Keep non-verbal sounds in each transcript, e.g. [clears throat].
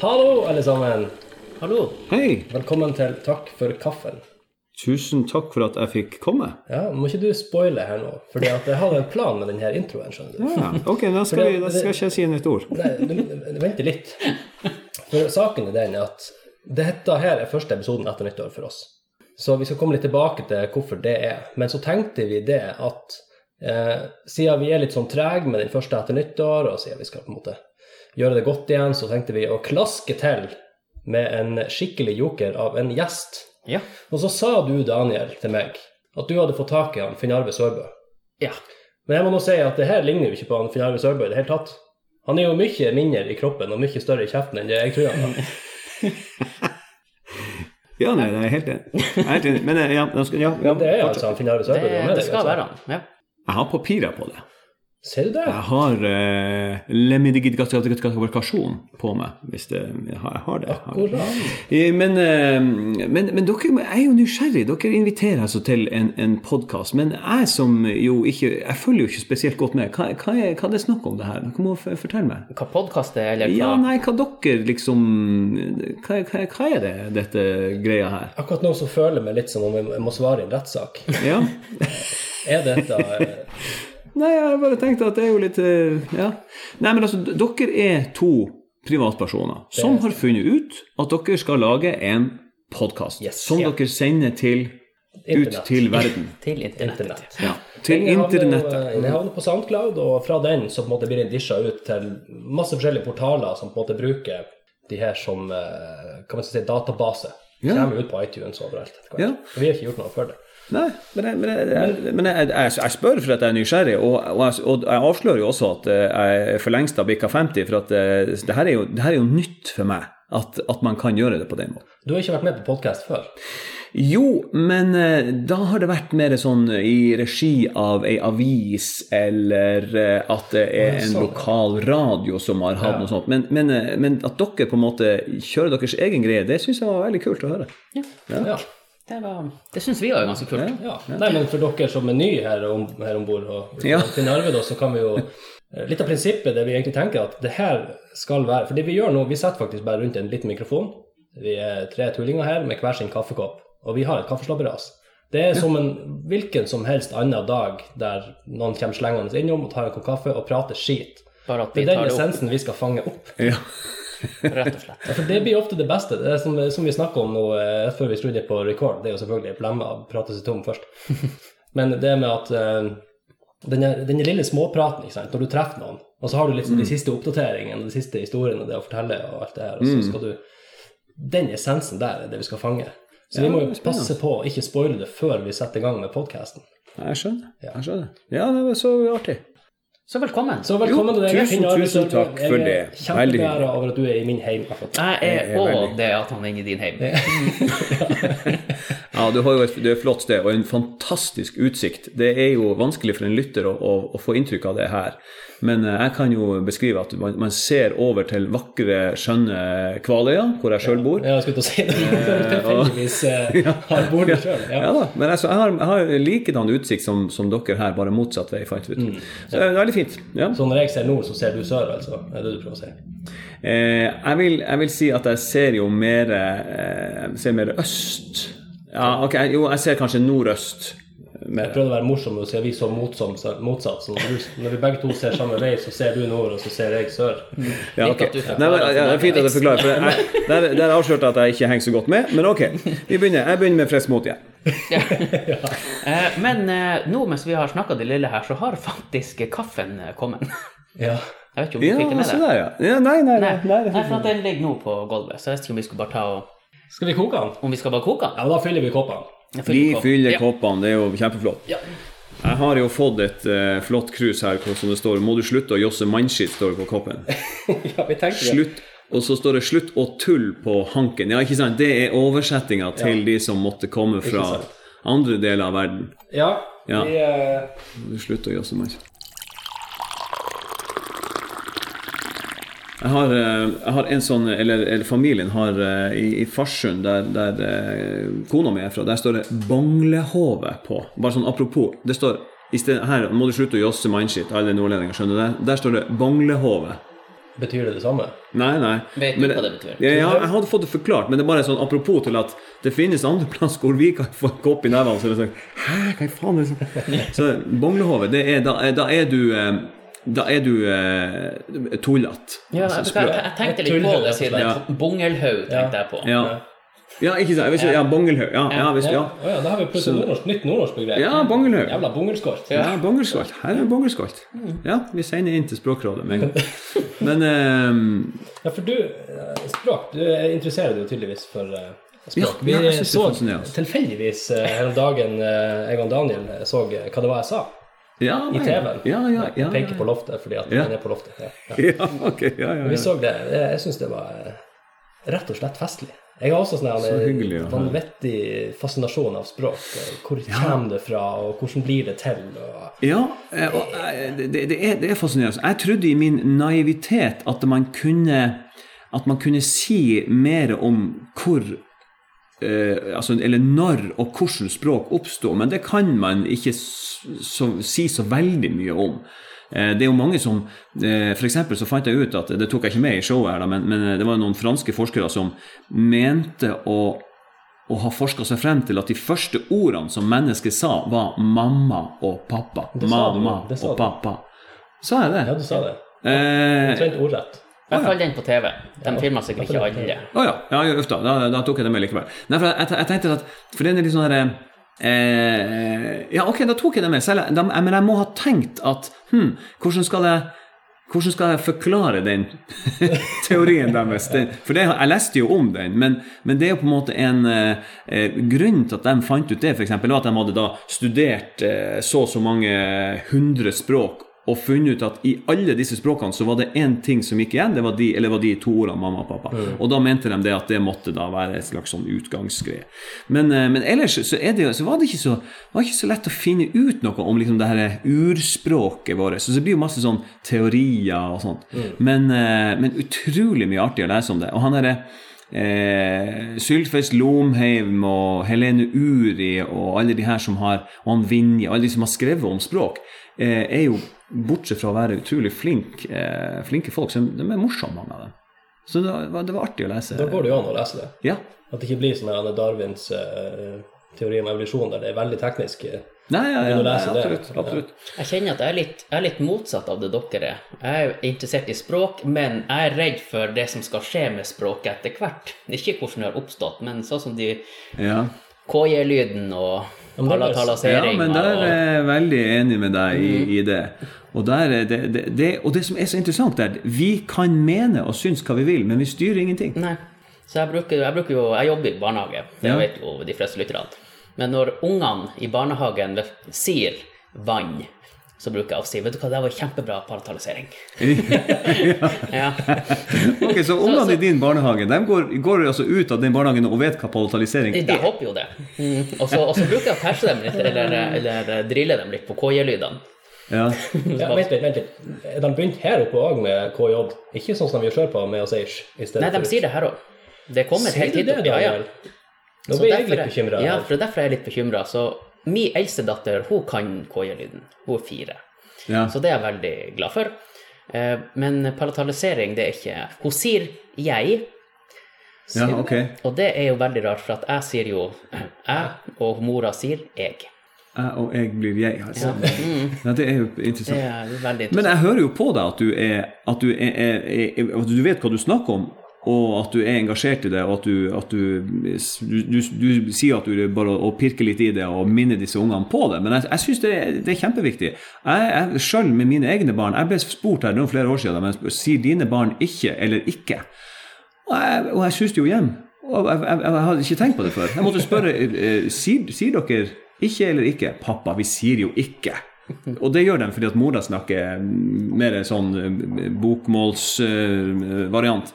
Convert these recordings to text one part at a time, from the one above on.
Hallo, alle sammen. Hallo. Hei! Velkommen til Takk for kaffen. Tusen takk for at jeg fikk komme. Ja, Må ikke du spoile her nå, Fordi at jeg hadde en plan med denne introen. skjønner du. Ja, ok, da skal, vi, da skal ikke jeg si et ord. Nei, du, vent litt. For saken er den at dette her er første episoden etter nyttår for oss. Så vi skal komme litt tilbake til hvorfor det er. Men så tenkte vi det at eh, siden vi er litt sånn trege med den første etter nyttår, og siden vi skal på en måte gjøre det godt igjen, så tenkte vi å klaske til med en skikkelig joker av en gjest. Ja. Og så sa du, Daniel, til meg at du hadde fått tak i han Finn Arve Sørbø. Ja. Men jeg må nå si at det her ligner jo ikke på han Finn Arve Sørbø i det hele tatt. Han er jo mye mindre i kroppen og mye større i kjeften enn det jeg tror han er. [laughs] Ja, nei, det er helt enig. Men ja, ja, ja, Men Det er altså han Finn Arve Sørbø. Det, det, det skal altså. være han. Ja. Jeg har papirer på det. Ser du det? Jeg har uh, lemidigidikasjon på meg, hvis det, jeg har det. Jeg har det. Akkurat. Eh, Men, eh, men, men dere er jo nysgjerrig. Dere inviterer altså til en, en podkast. Men jeg som jo ikke Jeg følger jo ikke spesielt godt med. Hva, hva, er, hva er det snakk om det her? Dere må fortelle meg. Hva podkast er, eller hva? Ja, nei, hva dere liksom Hva, er det, dette greia her? Akkurat nå så føler jeg meg litt som om jeg må svare i en rettssak. Ja. [laughs] Er dette eh, Nei, jeg bare tenkte at det er jo litt eh, Ja. Nei, men altså, dere er to privatpersoner som har funnet ut at dere skal lage en podkast Yes. som Ja. dere sender til ut til verden. [laughs] Til internett. internett? Ja, til Den eh, internettet. Den havner på SoundCloud, og fra den så på en måte blir den disja ut til masse forskjellige portaler som på en måte bruker de her som kan man si, database. Ja. Kommer ut på iTunes overalt. Ja. Vi har ikke gjort noe før det. Nei, men, jeg, men, jeg, men jeg, jeg, spør for at jeg er nysgjerrig, og, og, og jeg avslører jo også at eh, jeg for lengst har bikka 50, for at eh, det her er jo, det her er jo nytt for meg. At, at man kan gjøre det på den måten. Du har ikke vært med på podkast før. Jo, men eh, da har det vært mer sånn i regi av ei avis, eller at det er en sånn, lokal radio som har hatt Ja. noe sånt. Men, men, men at dere på en måte kjører deres egen greie, det syns jeg var veldig kult å høre. Ja. Ja. Det, var- det syns vi var ganske kult. ja. Nei, men for dere som er nye her om, her om bord, og Ja. [laughs] til Narve, da, så kan vi jo eh, Litt av prinsippet det vi egentlig tenker at det her skal være For det vi gjør nå, vi setter faktisk bare rundt en liten mikrofon. Vi er tre tullinger her med hver sin kaffekopp, og vi har et kaffeslabberas. Det er som en hvilken som helst annen dag der noen kommer slengende innom og tar en kopp kaffe og prater skit. Bare at Det vi er den tar det opp, essensen vi skal fange opp. Ja. Rett og slett. Ja, for det blir ofte det beste. Det som, som vi snakka om nå eh, før vi skrudde på record, det er jo selvfølgelig blemma prate seg tom først. [laughs] Men det med at eh, denne, denne lille småpraten, når du treffer noen, og så har du liksom de siste oppdateringene, de siste historiene, det å fortelle og alt det her, og så skal du Den essensen der er det vi skal fange. Så vi må jo passe på å ikke spoile det før vi setter i gang med podkasten. Jeg skjønner. Jeg skjønner. Ja, det var så artig. Så velkommen. Så velkommen Jo, til deg. tusen, Finn tusen takk for det. Jeg er kjempebeæra over at du er i min heim. Jeg er er òg det at han er inne i din heim. [laughs] Ja, du har jo et, det er et flott sted og en fantastisk utsikt. Det er jo vanskelig for en lytter å, å, å få inntrykk av det her. Men eh, jeg kan jo beskrive at man, man ser over til vakre, skjønne Kvaløya, hvor jeg sjøl bor. Ja, jeg skulle til å si det. Tilfeldigvis eh, har der sjøl. Ja. [laughs] Ja. da, men altså, jeg har, jeg har likedan utsikt som, som dere her, bare motsatt vei. fant vi ut. Mm. Så det er veldig fint. Ja. Så når jeg ser nord, så ser du sør, altså? Er det du prøver å si? Eh, jeg, vil, jeg vil si at jeg ser jo mer eh, ser mer øst. Ja, ok, jo, jeg ser kanskje nordøst. Jeg prøvde å være morsom og si at vi så motsom, motsatt. Så når, du, når vi begge to ser samme vei, så ser du nord, og så ser jeg sør. Ja, ok. Nei, men, ja, det er fint at du forklarer. For jeg, [laughs] der, der avslørte jeg at jeg ikke henger så godt med, men ok. Vi begynner. Jeg begynner med frisk mot igjen. [laughs] Eh, Men eh, nå mens vi har snakka det lille her, så har faktisk kaffen kommet. [laughs] Ja. Jeg vet ikke om du Ja, fikk det med deg? der, ja. ja. Nei, nei, nei. Nei, nei, nei, for at den ligger nå på gulvet, så jeg vet ikke om vi skal bare ta og Skal vi koke den? Om vi skal bare koke den? Ja, da fyller vi koppene. Vi fyller Ja. koppene, det er jo kjempeflott. Ja. Jeg har jo fått et uh, flott krus her hvor som det står 'Må du slutte å josse mannskitt', står det på koppen. [laughs] ja, vi tenker det. Slutt, og så står det 'slutt å tulle' på hanken. Ja, ikke sant? Det er oversettinga til Ja. de som måtte komme fra andre deler av verden. Ja, Ja. vi uh... Må du slutte å josse mannskitt. Jeg har, eh, jeg har en sånn, eller, eller familien har eh, i, i Farsund, der, der eh, kona mi er fra, der står det 'Banglehove' på. Bare sånn apropos. Det står i stedet, her må du slutte å josse mindshit, alle nordlendinger skjønner det. Der står det 'Banglehove'. Betyr det det samme? Nei, nei. Vet du Men hva det betyr? Ja, ja, jeg hadde fått det forklart, men det er bare sånn apropos til at det finnes andre [laughs] plasser hvor vi kan få en kopp i nevene, så er sånn Hæ, hva faen er det sånn? [laughs] Så Banglehove, det er da, da er du eh, da er du eh, tullete. Ja, Altså, jeg, jeg, tenkte litt på det siden Ja. Bungelhaug tenkte jeg på. Ja. ja, ikke sant? Ikke, ja, bongelhaug. Ja, ja, visst, Ja. ja. Da har vi plutselig nordnorsk, nytt nordnorsk begrep. Ja, bongelhaug. Jævla bongelskolt. Ja, bongelskolt. Her er bongelskolt. Ja, vi sender inn til Språkrådet med en gang. [laughs] Men eh, Ja, for du, eh, språk, du interesserer deg jo tydeligvis for eh, språk. Vi så tilfeldigvis eh, her om dagen, eh, jeg og Daniel eh, så eh, hva det var jeg sa ja, i. TV-en. Ja, ja, ja. Peker på loftet fordi at den er på loftet. Ja. Ja. [laughs] Ja, ok. Ja, ja, Vi så det. Jeg syns det var eh, rett og slett festlig. Jeg har også sånn en hyggelig vanvittig fascinasjon av språk. Hvor kommer det fra, og hvordan blir det til? Og... Ja, eh, og, eh, det, det, er, det er fascinerende. Jeg trodde i min naivitet at man kunne, at man kunne si mer om hvor eh, altså, Eller når og hvordan språk oppsto, men det kan man ikke så, si så veldig mye om. Eh, Det er jo mange som eh, eksempel så fant jeg ut at Det tok jeg ikke med i showet, her men, men det var noen franske forskere som mente å å ha forska seg frem til at de første ordene som mennesket sa, var mamma og pappa. Mamma og pappa. Sa jeg det? Ja, du sa det. Eh, Omtrent ordrett. I hvert fall den på TV. De filmer sikkert ikke alle. Å ja. ja, uff da. da. Tok jeg det med likevel. Nei, for jeg, jeg tenkte at For den er litt sånn herre eh, Ja, ok, da tok jeg det med. Selv, da, men jeg må ha tenkt at hm, hvordan skal jeg hvordan skal jeg forklare den [laughs] teorien deres? For det, jeg leste jo om den, men, men det er jo på en måte en eh, grunn til at de fant ut det, f.eks., at de hadde da studert eh, så og så mange hundre språk og funnet ut at i alle disse språkene så var det én ting som gikk igjen, det var de, eller var de to ordene mamma og pappa. Og da mente de det at det måtte da være et slags sånn utgangsgreie. Men, eh, men ellers så, det, så var det ikke så, var ikke så lett å finne ut noe om liksom det her urspråket vårt. Så det blir jo masse sånn teorier og sånt. Men, eh, men utrolig mye artig å lese om det. Og han derre Eh, Sylfest Lomheim og Helene Uri og alle de her som har og han Vinje, alle de som har skrevet om språk, eh, er jo, bortsett fra å være utrolig flink, eh, flinke folk, så de er morsomme, mange av dem. Så det var, det var artig å lese. Da går det jo an å lese det. Ja. At det ikke blir sånn her Darwins eh, teori om evolusjon, der det er veldig teknisk. eh. Nei, ja, ja, nei, absolutt. absolutt. Jeg kjenner at jeg er, litt, jeg er litt motsatt av det dere er. Jeg er interessert i språk, men jeg er redd for det som skal skje med språket etter hvert. Ikke hvordan det har oppstått, men sånn som de Ja. KJ-lyden og ja, men der er jeg veldig enig med deg i, i det. Og, der, er det, det, det. og det som er så interessant, er at vi kan mene og synes hva vi vil, men vi styrer ingenting. Nei. Så jeg bruker, jeg bruker jo Jeg jobber i barnehage, det Ja. vet jo de fleste lytterne. Men når ungene i barnehagen sier vann, så bruker jeg å si Vet du hva, det var kjempebra parentalisering. [laughs] ja. Ok, Så ungene i din barnehage de går, går altså ut av den barnehagen og vet hva parentalisering er? de er? håper jo det. Mm. Og, så, bruker jeg å perse dem litt, eller, eller drille dem litt på KJ-lydene. Ja. Ja, vent litt, vent litt. Er de begynt her oppe òg med KJ? Ikke sånn som vi gjør på med oss Eish? i Nei, de sier det her òg. Det kommer helt hit opp. Ja, ja. Nå blir jeg litt bekymra. Ja, for derfor er jeg litt bekymra. Så min eldste datter hun kan KJ-lyden. Hun er fire. ja. Så det er jeg veldig glad for. Eh, Men palatalisering, det er ikke Hun sier 'jeg', ja, okay. og det er jo veldig rart, for at jeg sier jo 'jeg', og mora sier 'jeg'. Jeg og jeg blir jeg, altså. Ja, det er jo interessant. er interessant. Men jeg hører jo på deg at du, er, at du, er, er, at du vet hva du snakker om, og at du er engasjert i det, og at du, at du, du, du, sier at du bare å pirke litt i det og minne disse ungene på det. Men jeg, jeg syns det, det er kjempeviktig. Jeg, jeg Sjøl med mine egne barn Jeg ble spurt her noen flere år siden men sier dine barn ikke eller ikke. Og jeg, og jeg suste jo hjem. Og jeg, jeg, jeg hadde ikke tenkt på det før. Jeg måtte spørre eh, sier, sier dere ikke eller ikke. Pappa, vi sier jo ikke. Og det gjør de fordi at mora snakker mer sånn bokmålsvariant.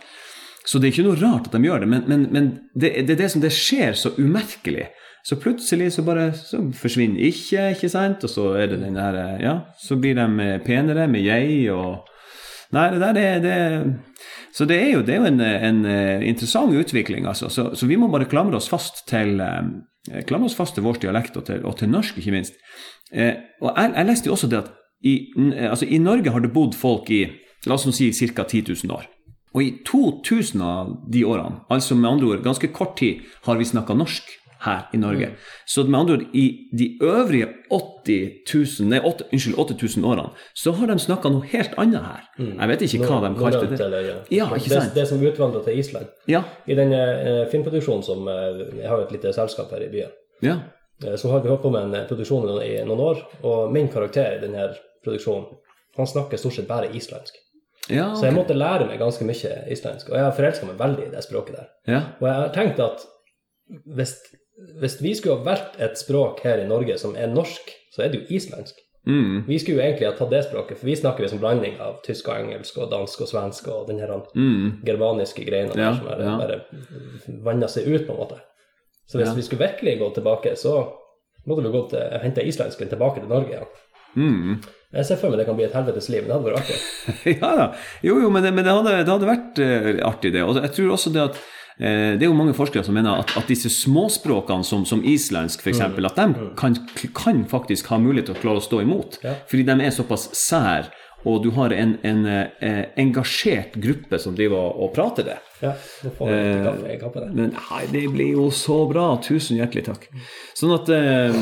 Så det er ikke noe rart at de gjør det, men, men, men det, det er det som det skjer så umerkelig. Så plutselig så bare så forsvinner ikke, ikke sant? Og så er det den der Ja, så blir de penere med jeg og Nei, det der er det Så det er jo, det er jo en, en eh, interessant utvikling, altså. Så, så vi må bare klamre oss fast til eh, klamre oss fast til vår dialekt, og til, og til norsk, ikke minst. Eh, og jeg, jeg leste jo også det at i, altså, i Norge har det bodd folk i la oss si ca. 10 000 år. Og i 2000 av de årene, altså med andre ord ganske kort tid, har vi snakka norsk her i Norge. Så med andre ord, i de øvrige 80 000, nei, 8, unnskyld, 8000 årene, så har de snakka noe helt annet her. Jeg vet ikke hva de kalte det. eller, Ja, ikke det, det som utvandra til Island. Ja, I den uh, filmproduksjonen som uh, Jeg har jo et lite selskap her i byen. ja. Uh, Så har vi holdt på med en eh, produksjon i noen år, og min karakter i denne produksjonen, han snakker stort sett bare islandsk. Ja, Så jeg måtte lære meg ganske mye islandsk, og jeg har forelska meg veldig i det språket der. ja. Og jeg har tenkt at hvis, hvis vi skulle ha valgt et språk her i Norge som er norsk, så er det jo islandsk. Mm, Vi skulle jo egentlig ha tatt det språket, for vi snakker jo som blanding av tysk og engelsk og dansk og svensk og den her mm. germaniske greiene Ja, der som ja. bare vanner seg ut, på en måte. Så hvis vi skulle virkelig gå tilbake, så måtte vi gå til, hente islandsken tilbake til Norge igjen. Mm. Jeg ser for meg det kan bli et helvetes liv, men det hadde vært artig. [laughs] ja da. Jo, jo, men det, men det, hadde, det hadde vært uh, artig, det. Og jeg tror også det at eh, det er jo mange forskere som mener at, at disse småspråkene som, som islandsk f.eks., eksempel, at de kan, kan faktisk ha mulighet til å klare å stå imot. Ja. Fordi de er såpass sær, og du har en, en eh, engasjert gruppe som driver og, prater det. Ja, nå får vi eh, kaffe. Jeg kapper det. Men nei, det blir jo så bra. Tusen hjertelig takk. Sånn at eh,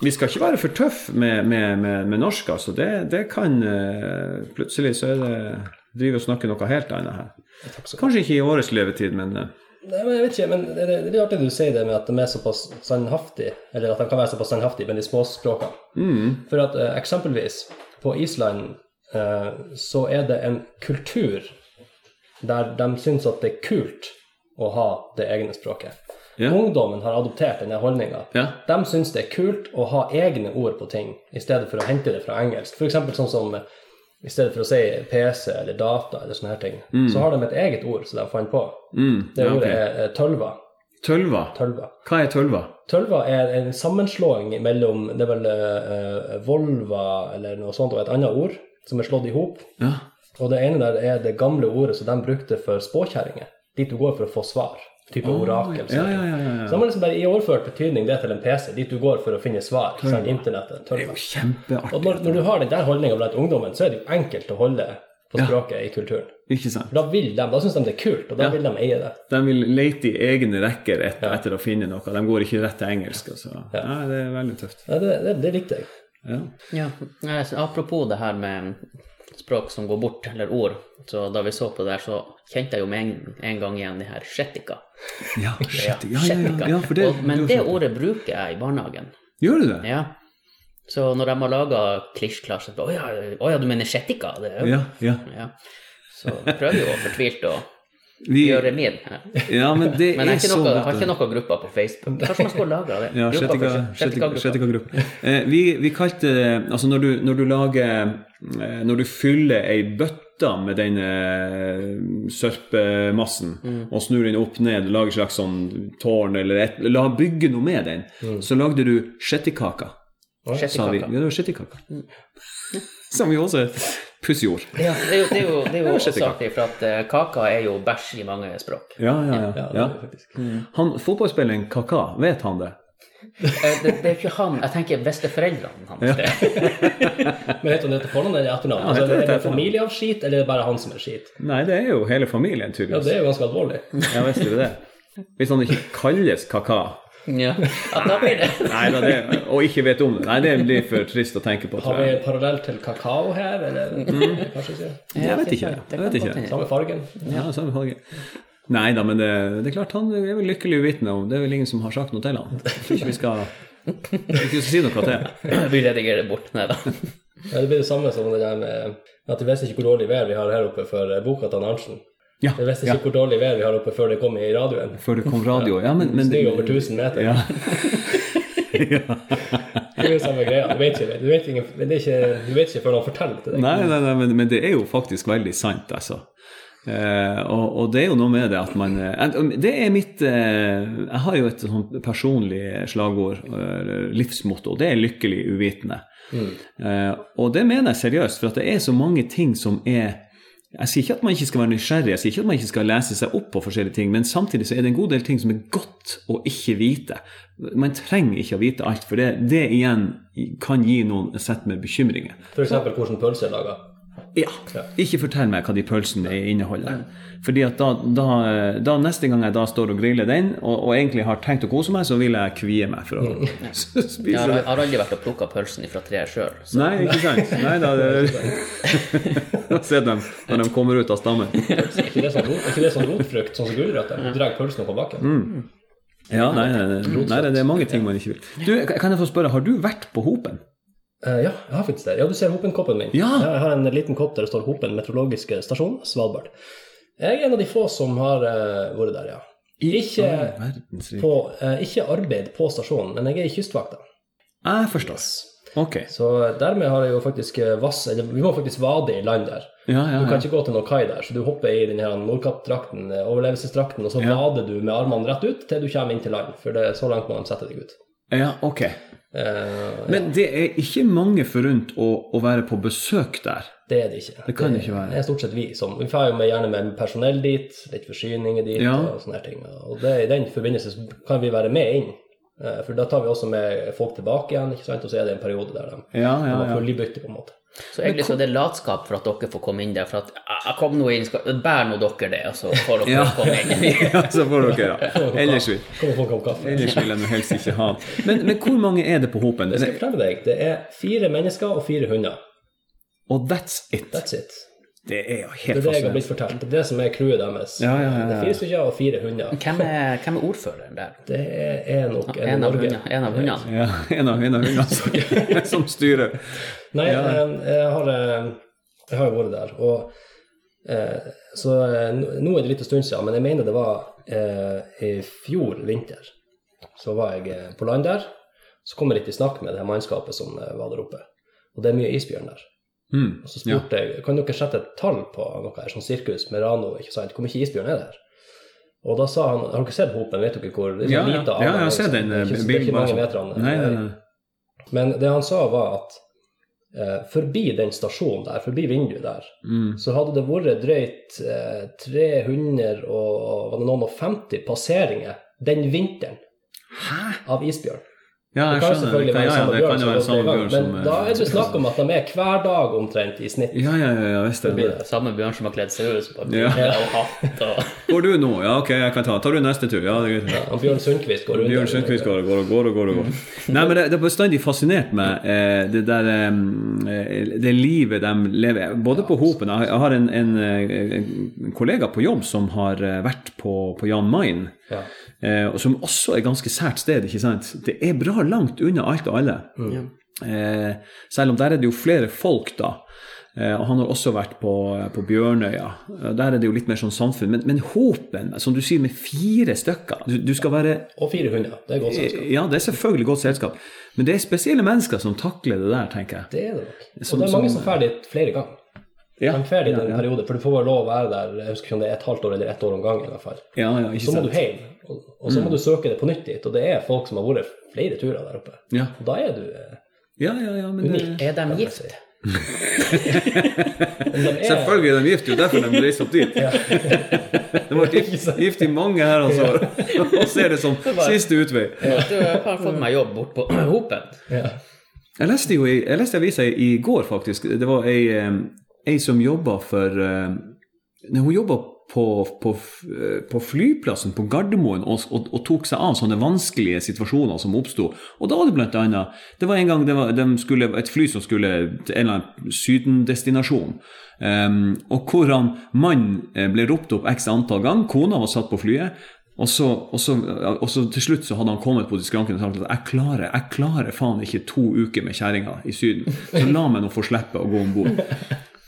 vi skal ikke være for tøffe med, med, med, med norsk, altså. Det, det kan eh, Plutselig så er det driver og snakker noe helt annet her. Kanskje ikke i årets levetid, men eh, Nei, men jeg vet ikke, men det, er artig du sier det med at de er såpass sannhaftige, eller at de kan være såpass sannhaftige med de småspråkene. For at uh, eksempelvis på Island så er det en kultur der de syns at det er kult å ha det egne språket. Ja. Ungdommen har adoptert denne holdninga. Ja. De syns det er kult å ha egne ord på ting, i stedet for å hente det fra engelsk. F.eks. sånn som eh, i stedet for å si PC eller data eller sånne her ting, så har de et eget ord som de fant på. mm, Det ja, ordet er eh, tølva. Tølva. Tølva. Hva er tølva? Tølva er en sammenslåing mellom det er vel uh, Volva eller noe sånt og et annet ord som er slått i hop. Ja. Og det ene der er det gamle ordet som de brukte for spåkjerringer. Dit du går for å få svar. Type orakel. ja, ja, ja, ja, ja. Så har har liksom bare i overført betydning det til en PC, dit du går for å finne svar. Sånn, internettet. Det er jo kjempeartig. Og når, når du har den der holdninga blant ungdommen, så er det jo enkelt å holde på Ja. språket i kulturen. Ikke sant? For da vil de, da syns de det er kult, og da Ja. vil de eie det. De vil lete i egne rekker et, etter å finne noe. De går ikke rett til engelsk. Altså. Ja. Nei, det er veldig tøft. Ja, det, det, det likte jeg. Ja. Ja, eh, apropos det her med språk som går bort, eller ord, så da vi så på det her, så kjente jeg jo med en, en gang igjen det her shettika. [laughs] Ja, Ja. Ja, ja, ja, det, Og, men det ordet bruker jeg i barnehagen. Gjør du det? Ja. Så når de har laga klisj-klasj, å ja, du mener shettika? Det Ja, ja. Ja. Så prøver jo fortvilt å Vi, gjøre min. her. [laughs] ja, men det Men jeg, er så noe, jeg har ikke noen grupper på Facebook. Kanskje man skulle lage det? [laughs] Ja. Shettika-gruppe. Eh, vi, vi kalte det Altså, når du, når du lager eh, Når du fyller ei bøtte med den eh, sørpemassen Mm. og snur den opp ned, lager et slags sånn tårn eller et, la bygge noe med den, Mm. så lagde du sjettikaka sa vi. Ja, det var shettikaka. [laughs] Som vi også pussig jord Ja, det er jo, det er jo, [laughs] det er jo også artig, for at eh, kaka er jo bæsj i mange språk. Ja, ja, ja. Ja, ja. er. Han fotballspilleren Kaka, vet han det? Eh, Det, det er ikke han Jeg tenker besteforeldrene hans. Ja. [laughs] Men vet du om det til fornavn eller etternavn? Ja, altså, er det familie av skit, eller er det bare han som er skit? Nei, det er jo hele familien, Ja, det er jo ganske alvorlig. Ja, visste du det? Hvis han ikke kalles Kaka Ja. At da blir det [laughs] Nei, da, det, og ikke vet om det. Nei, det blir for trist å tenke på. Har vi en parallell til kakao her, eller Mm. kanskje ikke? Jeg vet ikke. Jeg vet ikke. Samme fargen? Ja, samme fargen. Nei da, men det, det er klart han er vel lykkelig uvitende om Det er vel ingen som har sagt noe til han. Jeg tror ikke vi skal, ikke skal si noe til. [laughs] Vi redigerer det bort. Nei da. [laughs] Ja, det blir det samme som det der med at vi vet ikke hvor dårlig vær vi har her oppe for eh, boka til Arntzen. Ja, jeg visste ja, ikke hvor dårlig vær vi har oppe før det kom i radioen. før det kom radio. Ja, men, men Snø over 1000 meter. Ja. [laughs] Det er jo samme greia. Du vet ikke, du vet men det er ikke, du vet ikke før noen forteller til deg. Nei, nei, nei men, men det er jo faktisk veldig sant, altså. Eh, og, og det er jo noe med det at man eh, Det er mitt eh, Jeg har jo et sånt personlig slagord, eh, livsmotto, og det er 'lykkelig uvitende'. Eh, og det mener jeg seriøst, for det er så mange ting som er Jeg sier ikke at man ikke skal være nysgjerrig, jeg sier ikke at man ikke skal lese seg opp på forskjellige ting, men samtidig så er det en god del ting som er godt å ikke vite. Man trenger ikke å vite alt, for det, det igjen kan gi noen sett med bekymringer. Eksempel hvordan pølse er laga. Ja. Ikke fortell meg hva de pølsene inneholder. Fordi at da, da, da neste gang jeg da står og griller den, og, og egentlig har tenkt å kose meg, så vil jeg kvie meg for å [laughs] [laughs] Jeg spise har, det. jeg har aldri vært og plukka pølsen fra treet sjøl. Nei, ikke sant? Nei, da, det, [laughs] Se dem når de kommer ut av stammen. Er ikke det sånn, er ikke det sånn rotfrukt, sånn som gulrøtter? Du drar pølsen opp på bakken. Ja, nei, nei, nei, nei, det er mange ting man ikke vil. Du, kan jeg få spørre, har du vært på Hopen? Eh, ja, jeg har faktisk det. Ja, du ser Hopen-koppen min. Ja. Jeg har en liten kopp der det står Hopen meteorologiske stasjon, Svalbard. Jeg er en av de få som har uh, vært der, ja. Ikke, på, uh, ikke arbeid på stasjonen, men jeg er i Kystvakta. Jeg forstår. Ok. Så dermed har jeg jo faktisk vass, eller vi må faktisk vade i land der. Ja, ja, Du kan ikke gå til noen kai der, så du hopper i den her Nordkapp-drakten, overlevelsesdrakten, og så vader du med armene rett ut til du kommer inn til land, for det er så langt må de sette deg ut. ja ok. Eh, Men det er ikke mange forunt å, å være på besøk der. det er det ikke. Det kan det ikke være. Det er stort sett vi som Vi drar gjerne med personell dit, litt forsyninger dit Ja. og sånne ting. Og det, i den forbindelse kan vi være med inn. Eh, For da tar vi også med folk tilbake igjen, ikke sant? og så er det en periode der de, Ja, de ja, ja. full i bytte, på en måte. Så egentlig så er det latskap for at dere får komme inn der. For at jeg kom nå inn, skal, bær nå dere det, og så får dere Ja. komme inn. [laughs] ja, så får dere, ja. [laughs] Ellers vil, Kom ellers vil jeg nå helst ikke ha men, men hvor mange er det på Hopen? Jeg skal fortelle deg, det er fire mennesker og fire hunder. Og that's it. That's it. Det er jo helt fascinerende. Det er det jeg har blitt fortalt. Det er det som er crewet deres. Ja, ja, ja, ja. Det er fire stykker og fire hunder. Hvem er, hvem er ordføreren der? Det er nok en, En av, Norge. hundene, en av hundene? Ja, en av, en av hundene som, [laughs] [laughs] styrer. Nei, Ja. eh, jeg har, eh, jeg har jo vært der. Og, eh, så nå er det litt en stund siden, men jeg mener det var eh, i fjor vinter. Så var jeg på land der. Så kom jeg litt i snakk med det her mannskapet som var der oppe. Og det er mye isbjørn der. Mm. Og så spurte jeg kan dere sette et tall på noe her, sånn sirkus med Rano, ikke sant? hvor mye isbjørn er det her? Og da sa han Har dere sett hopen? Vet dere hvor det er Ja, sånn ja. lite ja, jeg har sett den det er eh, ikke, det er ikke mange bilden. meterne. Nei, nei, nei. Men det han sa, var at eh, forbi den stasjonen der, forbi vinduet der, Mm. så hadde det vært drøyt eh, 300 og var det noen og 50 passeringer den vinteren av isbjørn. Ja, jeg skjønner. Det kan, ja, ja, det kan jo være samme bjørn som men da er det snakk om at de er hver dag omtrent i snitt. Ja, ja, ja, ja, visst det. blir det. Samme bjørn som har kledd seg ut på Ja. og hatt og Går du nå? Ja, ok, jeg kan ta. Tar du neste tur? Ja, det er greit. Og Bjørn Sundquist går rundt Bjørn. Sundquist går og går og går og går. og går. Nei, men det, har bestandig fascinert meg, eh, det der eh, Det livet de lever Både på Hopen Jeg har en, en, eh, en kollega på jobb som har eh, vært på, på Jan Mayen, Ja. Eh, og som også er et ganske sært sted, ikke sant? Det er bra langt unna alt og alle. Eh, selv om der er det jo flere folk, da. Eh, og han har også vært på, på Bjørnøya. Eh, Der er det jo litt mer sånn samfunn. Men, men Hopen, som du sier, med fire stykker Du, du skal være Og fire hunder. Det er godt selskap. ja, det er selvfølgelig godt selskap. Men det er spesielle mennesker som takler det der, tenker jeg. Det er det nok. Og Som- det er mange som- som drar dit flere ganger. Ja, En ferie ja, ja, en periode, for du får bare lov å være der jeg husker ikke om det er et halvt år eller ett år om gangen. i hvert fall. Ja, ja, ikke Så må du hjem, og, og så må du søke det på nytt dit. Og det er folk som har vært flere turer der oppe. Ja, Og da er du eh, ja, ja, ja men det, unik. Er de gift? si. De er, Selvfølgelig er de gift, jo derfor de reiser opp dit. De har vært gift, gift i mange her, altså. [laughs] og ser det som siste utvei. Du har fått meg jobb bort på [clears throat] Hopen. ja. Jeg leste jo i, jeg leste avisa i, går, faktisk. Det var ei, ei som jobba for eh, Nei, hun jobba på, på, eh, på flyplassen på Gardermoen og, og, og tok seg av sånne vanskelige situasjoner som oppsto. Og da var det blant annet Det var en gang det var, de skulle, et fly som skulle til en eller annen sydendestinasjon. Um, og hvor han mannen eh, ble ropt opp x antall ganger. Kona var satt på flyet. Og så, og, så, og så til slutt så hadde han kommet på skranken og sagt at jeg klarer, jeg klarer faen ikke to uker med kjerringa i Syden. Så la meg nå få slippe å gå om bord.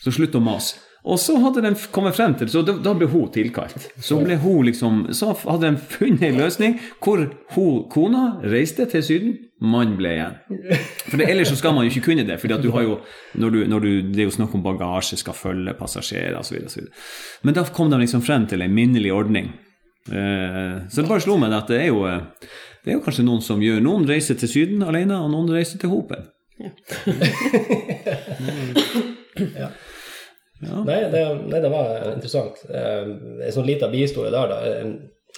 Så slutt å mase. Og så hadde de kommet frem til, så da, ble hun tilkalt. Så ble hun liksom, så hadde de funnet en løsning hvor hun, kona reiste til Syden, mann ble igjen. For det, ellers så skal man jo ikke kunne det, du, det er jo snakk om bagasje, skal følge passasjerer osv. Men da kom de liksom frem til en minnelig ordning. Eh, Så det bare slo meg at det er jo eh, det er jo kanskje noen som gjør Noen reiser til Syden alene, og noen reiser til Hopen. [laughs] Nei, det, nei, det var interessant. Eh, En sånn liten bihistorie der, da.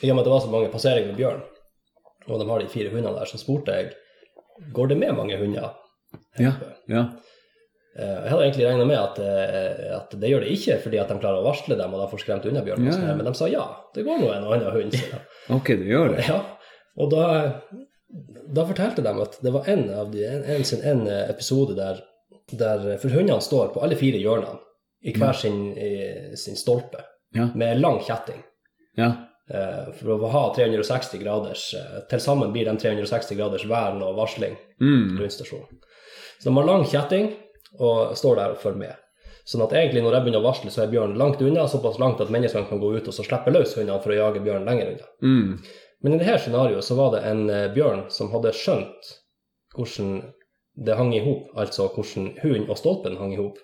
I og med at det var så mange passeringer med bjørn, og de har de fire hundene der, så spurte jeg går det med mange hunder. Ja, ja. Eh, Jeg hadde egentlig regna med at, eh, at det gjør det ikke fordi at de klarer å varsle dem og da får skremt unna bjørnen, sånn Ja, ja. men de sa ja, det går nå en og annen hund. [laughs] Ok, det gjør det. Ja, og da, da fortalte de at det var en, av de, en, en, en episode der, der For hundene står på alle fire hjørnene i hver sin, i, sin stolpe Ja. med lang kjetting. Ja. Uh, For å ha 360 graders uh, Til sammen blir de 360 graders vern og varsling Mm. rundt stasjonen. Så de har lang kjetting og står der og følger med. Sånn at egentlig når jeg begynner å varsle, så er bjørnen langt unna, såpass langt at menneskene kan gå ut og så slippe løs hundene for å jage bjørnen lenger unna. Mm. Men i dette scenarioet så var det en eh, bjørn som hadde skjønt hvordan det hang i hop, altså hvordan hund og stolpen hang i hop.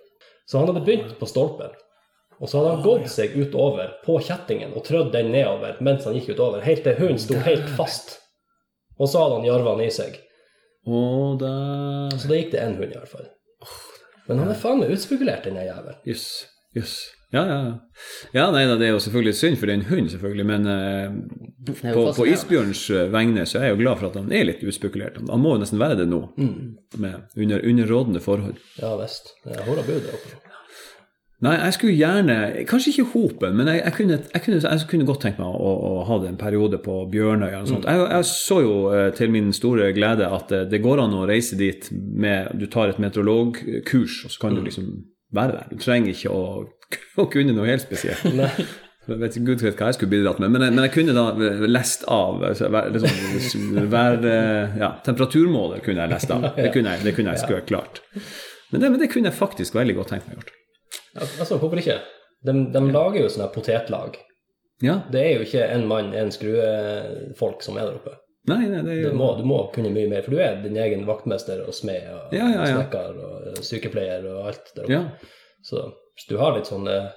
Så han hadde begynt på stolpen, og så hadde han gått seg utover på kjettingen og trødd den nedover mens han gikk utover, helt til hunden sto helt fast. Og så hadde han jarvene i seg. Og Så da gikk det én hund, i hvert fall. Men han er faen meg utspekulert, den jævelen. Jøss. Jøss. Ja, ja, ja. Nei det er jo selvfølgelig synd for det er en hund, selvfølgelig, men er på, på isbjørns eh, vegne så er jeg jo glad for at han er litt uspekulert. Han må jo nesten være det nå, med, under, under rådende forhold. Ja visst. Hvor har bud der oppe. Nei, jeg skulle gjerne Kanskje ikke hopen, men jeg, jeg, kunne, jeg, kunne, jeg kunne godt tenkt meg å, å ha det en periode på Bjørnøya. og sånt. Jeg, jeg så jo eh, til min store glede at det går an å reise dit med Du tar et meteorologkurs, og så kan du liksom være der. Du trenger ikke å, [laughs] å kunne noe helt spesielt. Nei. Jeg vet ikke gud vet hva jeg skulle bidratt med, men jeg, men jeg kunne da lest av altså, vær- liksom, vær, ja, Temperaturmåler kunne jeg lest av. [laughs] Det kunne jeg, det kunne jeg skulle klart. Men det, men det kunne jeg faktisk veldig godt tenkt meg gjort. Al- Altså, hvorfor ikke? De, de lager jo sånne potetlag. Ja, Det er jo ikke en mann, en skruefolk som er der oppe. Nei, nei, det Du må, du må kunne mye mer, for du er din egen vaktmester og smed og Ja, ja, ja. snekker og sykepleier og alt der oppe. Så hvis du har litt sånn eh,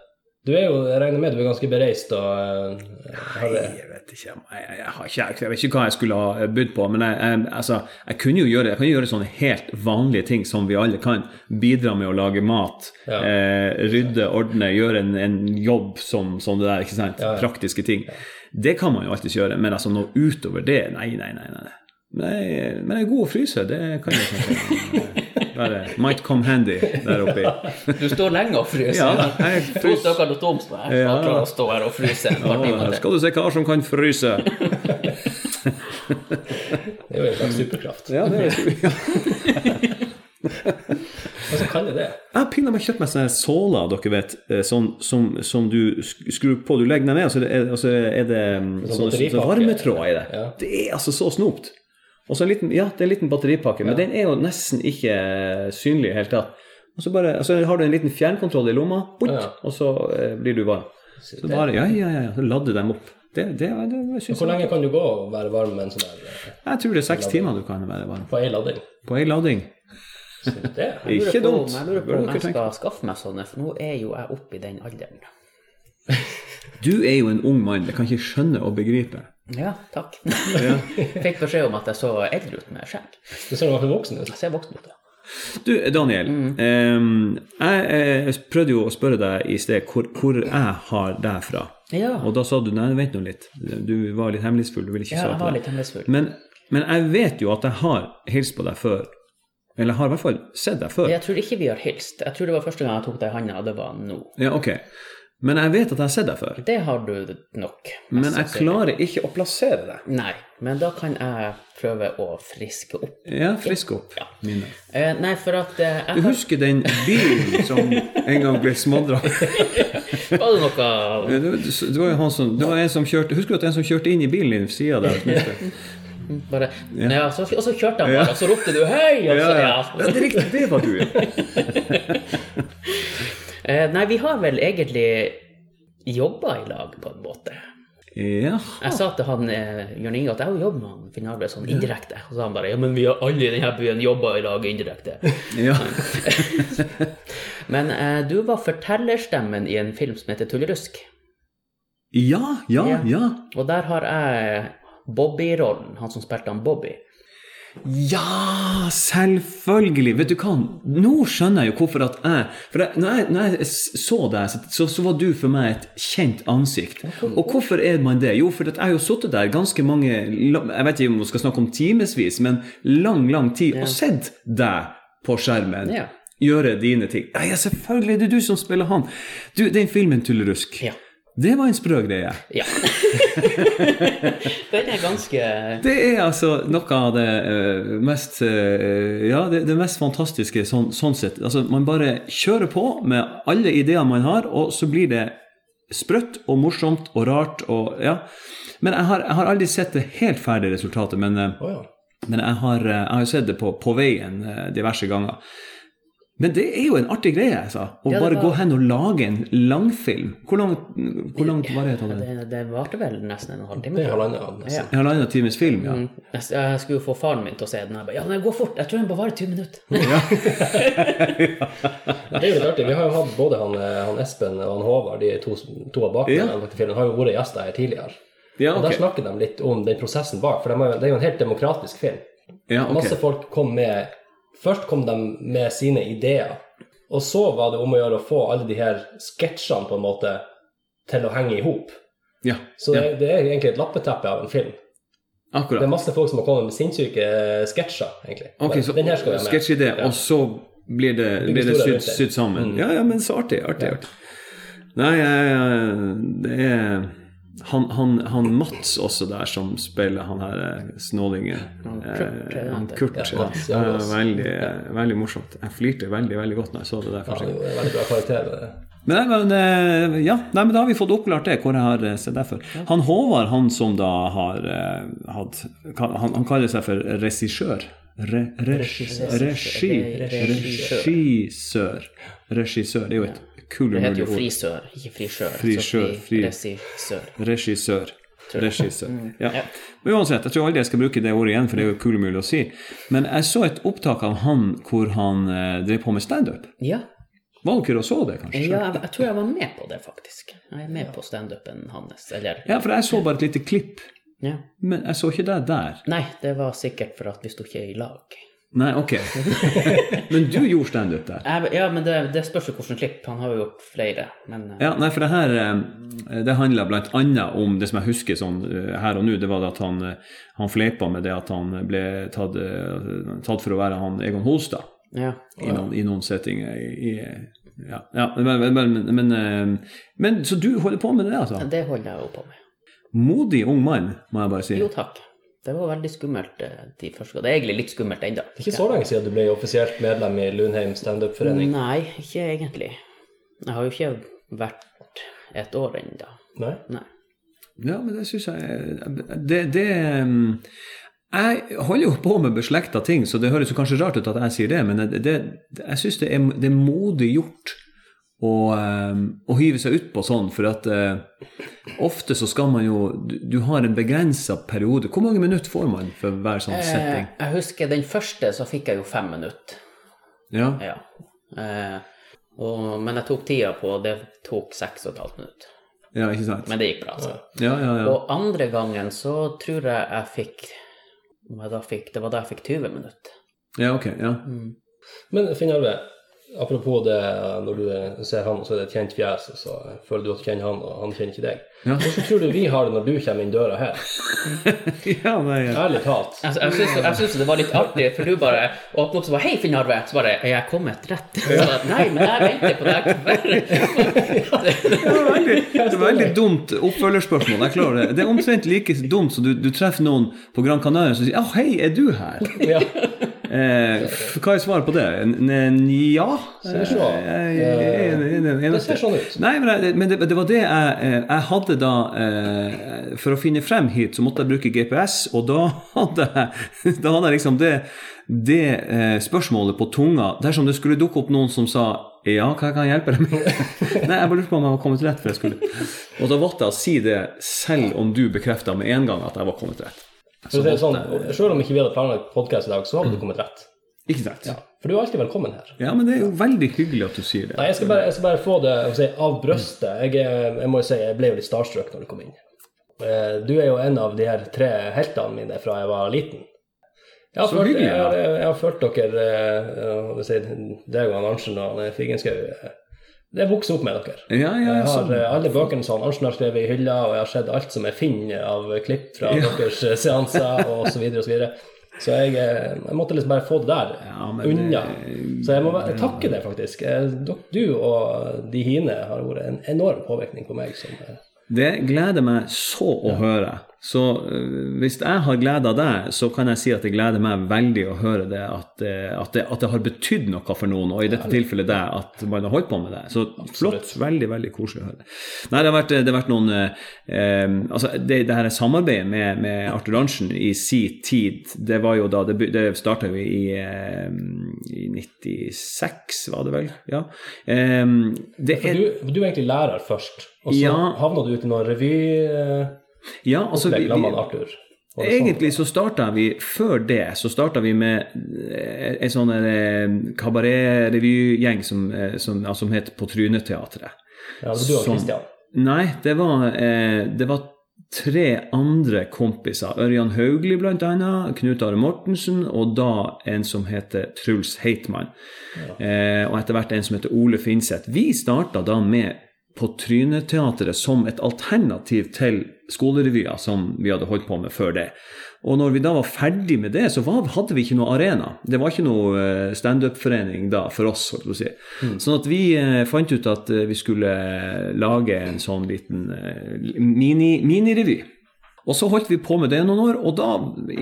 Du er jo, jeg regner med du er ganske bereist og eh, Nei, jeg vet ikke. Jeg, jeg, jeg, jeg vet ikke hva jeg skulle ha bydd på, men jeg, altså, jeg kunne jo gjøre, kan gjøre sånne helt vanlige ting som vi alle kan. Bidra med å lage mat, eh, rydde, ordne, gjøre en, en jobb som, som det der, ikke sant? Praktiske ting. Det kan man jo alltids gjøre, men altså noe utover det, nei, nei, nei. nei. Men jeg, men jeg er god å fryse, det kan jeg kanskje være [laughs] Might come handy der oppe. Du står lenge og fryser. Ja, jeg to fryser. stykker og tom som er Ja. ja. klarer å stå her og fryse timer her skal du se hva som kan fryse. [laughs] [laughs] Det er jo en slags superkraft. Ja, det er ja. Så det. Jeg pinadø meg kjøpt meg sånne såler, dere vet, eh, sånn, som, som du skrur på. Du legger den ned, og så er det, så er det mm, Sånn sånn, sånn, varmetråd i det. Ja. Det er altså så snopt. Og så en liten, ja, det er en liten batteripakke, men den er jo nesten ikke synlig i det hele tatt. Og så, bare, så har du en liten fjernkontroll i lomma, og så eh, blir du varm. Så bare, ja, ja, ja, så lader dem opp. Det, det, det, Hvor lenge kan du gå og være varm med en sånn eh, jeg tror det er seks timer du kan være varm. på ei lading? På ei lading. Så det Jeg Ikke på- dumt. Jeg lurer på om jeg tenke. skal skaffe meg sånne, for nå er jo jeg oppe i den alderen. [laughs] Du er jo en ung mann, Jeg kan ikke skjønne og begripe. Ja, takk. [laughs] Fikk beskjed om at jeg så eldre ut med skjegg. Du ser i hvert fall voksen ut. Jeg ser voksen ut, ja. Du, Daniel. em, jeg, jeg, prøvde jo å spørre deg i sted hvor, hvor jeg har deg fra. Ja, Og da sa du nei, vent nå litt. Du var litt hemmelighetsfull. Du ville ikke ja svare på det. litt. Men, men jeg vet jo at jeg har hilst på deg før. Eller har i hvert fall sett deg før. Jeg tror ikke vi har hilst. Jeg tror det var første gang jeg tok deg i handa, det var nå. Ja, ok. Men jeg vet at jeg har sett deg før. Det har du nok. Men jeg sannsynlig. klarer ikke å plassere deg. Nei, men da kan jeg prøve å friske opp. Ja, friske opp Ja. mine. Eh, nei, for at eh, Du har husker den bilen som en gang ble smadra? [laughs] Var det noe Det, var- det var som, det var en som kjørte Husker du at en som kjørte inn i bilen din ved sida der? [laughs] bare, ja. så, Og så kjørte han bare, og så ropte du 'hei', og så ja. ja. det er riktig. Det var du, ja. [laughs] Eh, nei, vi har vel egentlig jobba i lag, på en måte. Ja. Jeg sa til han eh, Jørn Inge at jeg har jobbet med han Finn Arve sånn indirekte. Og så sa han bare ja, men vi har alle i denne byen jobba i lag indirekte. ja. [laughs] Men eh, du var fortellerstemmen i en film som heter Tullerusk. Ja, ja, Ja. ja. Og der har jeg Bobby-rollen, han som spilte han Bobby. Ja, selvfølgelig! Vet du hva, nå skjønner jeg jo hvorfor at jeg For jeg, når, jeg, når jeg så deg, så, så var du for meg et kjent ansikt. Og hvorfor er man det? Jo, for jeg har jo sittet der ganske mange Jeg vet ikke om vi skal snakke om timevis, men lang, lang tid, og sett deg på skjermen. Ja. gjøre dine ting. Ja, selvfølgelig, det er du som spiller han. Du, den filmen Tullerusk, Ja. Det var en sprø greie. Ja. [laughs] Den er ganske Det er altså noe av det eh, mest eh, Ja, det, det mest fantastiske sånn, sånn sett. Altså, man bare kjører på med alle ideene man har, og så blir det sprøtt og morsomt og rart og Ja. Men jeg har, jeg har aldri sett det helt ferdige resultatet, men, Å ja. men jeg, har, jeg har sett det på, på veien diverse ganger. Men det er jo en artig greie, altså. Å Ja, bare var- gå hen og lage en langfilm. Hvor lang, hvor langt varighet hadde det? Det, det varte vel nesten en halvtime. Halvannen. Ja. Times film, ja. Mm. Jeg, jeg skulle jo få faren min til å se den. Jeg bare, ja, men går fort. Jeg tror den bare varer 20 minutter. [laughs] Det er jo litt artig. Vi har jo hatt både han, eh, han Espen og han Håvard, de to, to av bakmennene til filmen, har jo vært gjester her tidligere. Ja, Og Der snakker de litt om den prosessen bak, for det er jo en helt demokratisk film. Ja, ok. Masse folk kom med Først kom de med sine ideer, og så var det om å gjøre å få alle de her sketsjene på en måte til å henge i hop. Ja, Så det, ja, det er egentlig et lappeteppe av en film. Akkurat. Det er masse folk som har kommet med sinnssyke eh, sketsjer, egentlig. Ok, så sketsjidé, Ja. og så blir det, blir det sydd, sydd sammen. Mm. Ja, ja, men så artig, artig, artig. Nei, det er han, han, han Mats også der som spiller han her eh, snålingen. Han Kurt, Eh, han han? Kurt, Ja, ja. Mats Ja, Jarlås. veldig, ja. veldig morsomt. Jeg flirte veldig, veldig godt når jeg så det der Ja, første gang. veldig bra karakter. Men, men, eh, ja, nei, men da har vi fått oppklart det, hvor jeg har sett deg før. Han Håvard, han som da har eh, hatt han, han kaller seg for regissør. Re, regi, regi, regissør. Regissør. Det er jo et Det heter jo frisør, ikke frisør. Frisør, fri- Regissør. Regissør. Regissør. Ja. Ja. Men uansett, jeg tror aldri jeg skal bruke det ordet igjen, for det er jo kule mulig å si. Men jeg så et opptak av han hvor han eh, drev på med standup. Ja. Var dere og så det, kanskje? ja, jeg, jeg tror jeg var med på det, faktisk. Jeg er med på standupen hans. Eller Ja, for jeg så bare et lite klipp, ja. men jeg så ikke deg der. Nei, det var sikkert for at vi sto ikke i lag. Nei, ok. [laughs] men du gjorde standup der? Ja, men det, det spørs jo hvilket klipp. Han har jo gjort flere. Men eh, Ja, nei, for det her eh, det handla annet om det som jeg husker sånn eh, her og nå, det var det at han, han fleipa med det at han ble tatt, tatt for å være han Egon Holstad ja. i noen, i noen settinger. I, ja, ja men, men, men, men, men Så du holder på med det, altså? Det holder jeg jo på med. Modig ung mann, må jeg bare si. Jo, takk. Det var veldig skummelt eh, de første gangene. Det er egentlig litt skummelt ennå. Det er ikke så lenge siden du ble offisielt medlem i Lundheim standup-forening. Nei, ikke egentlig. Jeg har jo ikke vært et år ennå. Nei? Nei. Ja, men det syns jeg Det, det um, Jeg holder jo på med beslekta ting, så det høres jo kanskje rart ut at jeg sier det, men det, det, jeg syns det, det er modig gjort å, å hive seg utpå sånn, for at uh, ofte så skal man jo Du, du har en begrensa periode. Hvor mange minutter får man for hver sånn Eh, setting? jeg husker den første, så fikk jeg jo fem minutter. Ja. Ja. Eh, og, men jeg tok tida på, og det tok seks og et halvt minutt. ja, ikke sant? Men det gikk bra, altså. Ja, ja, ja. Og andre gangen så tror jeg jeg fikk, jeg da fikk Det var da jeg fikk 20 minutter. Ja, ok. Ja. Men Finn Arve, apropos det når du ser han, så er det et kjent fjes, og så føler du at du kjenner han, og han kjenner ikke deg. Ja. Hvordan tror du vi har det når du kommer inn døra her? [laughs] ja, nei, ja. Ærlig talt. Altså, jeg syns- jeg syns det var litt artig, for du bare åpner opp og bare 'Hei, Finn Arve.' Så bare 'Er jeg kommet rett?' Så bare, Nei, men jeg venter på deg. Det var veldig, det var veldig dumt oppfølgerspørsmål. Jeg klarer det. Det er omtrent like dumt som du, du treffer noen på Gran Canaria som sier 'Å, hei, er du her?' Ja. Eh, hva er svaret på det? Nja? Eh, Det ser sånn ut. Nei, men, det, var det jeg, eh, jeg hadde da eh, For å finne frem hit, så måtte jeg bruke GPS, og da hadde jeg, da hadde jeg liksom det, det eh, spørsmålet på tunga dersom det skulle dukke opp noen som sa ja, hva kan jeg hjelpe deg med? [laughs] Nei, jeg bare lurte på om jeg var kommet rett. for jeg skulle. Og da valgte jeg å si det selv om du bekrefta med en gang at jeg var kommet rett. For å si det sånn, Selv om ikke vi hadde planlagt podkast i dag, så hadde du kommet rett. Ikke sant? Ja. For du er alltid velkommen her. Ja, men det er jo veldig hyggelig at du sier det. Nei, jeg skal bare, jeg skal bare få det si, av brøstet. Jeg, jeg må jo si, jeg ble jo litt starstruck når du kom inn. Eh, Du er jo en av de her tre heltene mine fra jeg var liten. Jeg har, Så følt, hyggelig, jeg, ja. jeg har følt dere, eh, jeg si, deg og Arntzen og Figenschou eh, Det er vokst opp med dere. Ja, ja, Jeg har sånn. eh, alle bøkene som Arntzen har skrevet i hylla, og jeg har sett alt som jeg finner av klipp fra Ja. deres eh, seanser og så videre og så videre. Så jeg, eh, jeg måtte liksom bare få det der Ja, unna. Så jeg må jeg takke det, faktisk. Du og de hine har vært en enorm påvirkning på meg. som... Det gleder meg så å høre. Så øh, hvis jeg har glede av deg, så kan jeg si at det gleder meg veldig å høre det at, eh, at, det, at det har betydd noe for noen, og i dette tilfellet deg, at man har holdt på med det. Så flott. Veldig, veldig koselig å høre. Nei, det har vært, det har vært noen eh, eh, Altså, det, det her samarbeidet med, med Arthur Arntzen i si tid, det var jo da Det, det starta jo i, eh, i 96, var det vel? Ja. Eh, det For er du, du er egentlig lærer først, og så Ja. havna du ut i noen revyopplegg Ja, altså vi, vi, sånn? Egentlig så starta vi, før det, så starta vi med eh, en sånn kabaretrevygjeng kabaret-revygjeng som, eh, som, ja, som het På Tryneteatret. Ja, det var du og Kristian? Nei, det var, eh, det var tre andre kompiser. Ørjan Haugli annet, Knut Are Mortensen, og da en som heter Truls Heitmann. Eh, og etter hvert en som heter Ole Finseth. Vi starta da med på Tryneteatret som et alternativ til skolerevyer som vi hadde holdt på med før det. Og når vi da var ferdig med det, så var, hadde vi ikke noe arena. Det var ikke noe eh, standup-forening da for oss, Så si. Sånn at vi eh, fant ut at eh, vi skulle lage en sånn liten eh, mini, minirevy. Og så holdt vi på med det noen år, og da,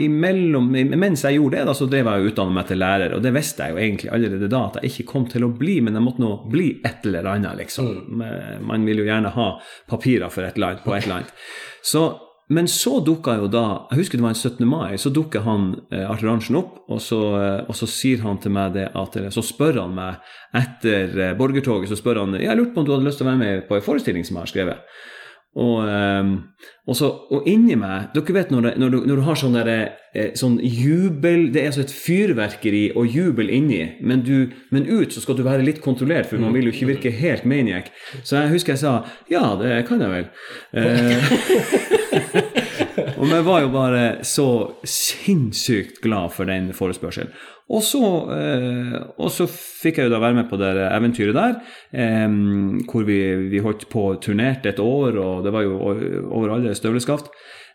imellom, mens jeg gjorde det, da, så drev jeg og utdannet meg til lærer, og det visste jeg jo egentlig allerede da at jeg ikke kom til å bli, men jeg måtte nå bli et eller annet, liksom. Man vil jo gjerne ha papirer for et eller annet, på et eller annet. Så, men så dukka jo da, jeg husker det var en 17. mai, så dukker han eh, Arthur Arntzen opp, og så, eh, og så sier han til meg det at, så spør han meg etter eh, borgertoget, så spør han, jeg lurte på om du hadde lyst til å være med på en forestilling som jeg har skrevet. Og, ehm, og, så, og inni meg Dere vet når, det, når, du, når du har sånn, der, eh, sånn jubel Det er altså et fyrverkeri og jubel inni, men, du, men ut så skal du være litt kontrollert, for man vil jo ikke virke helt maniac. Så jeg husker jeg sa ja, det kan jeg vel. Eh, [laughs] og vi var jo bare så sinnssykt glad for den forespørselen. Og så, eh, og så fikk jeg jo da være med på det eventyret der, eh, hvor vi, vi holdt på og turnerte et år, og det var jo over alle støvleskaft.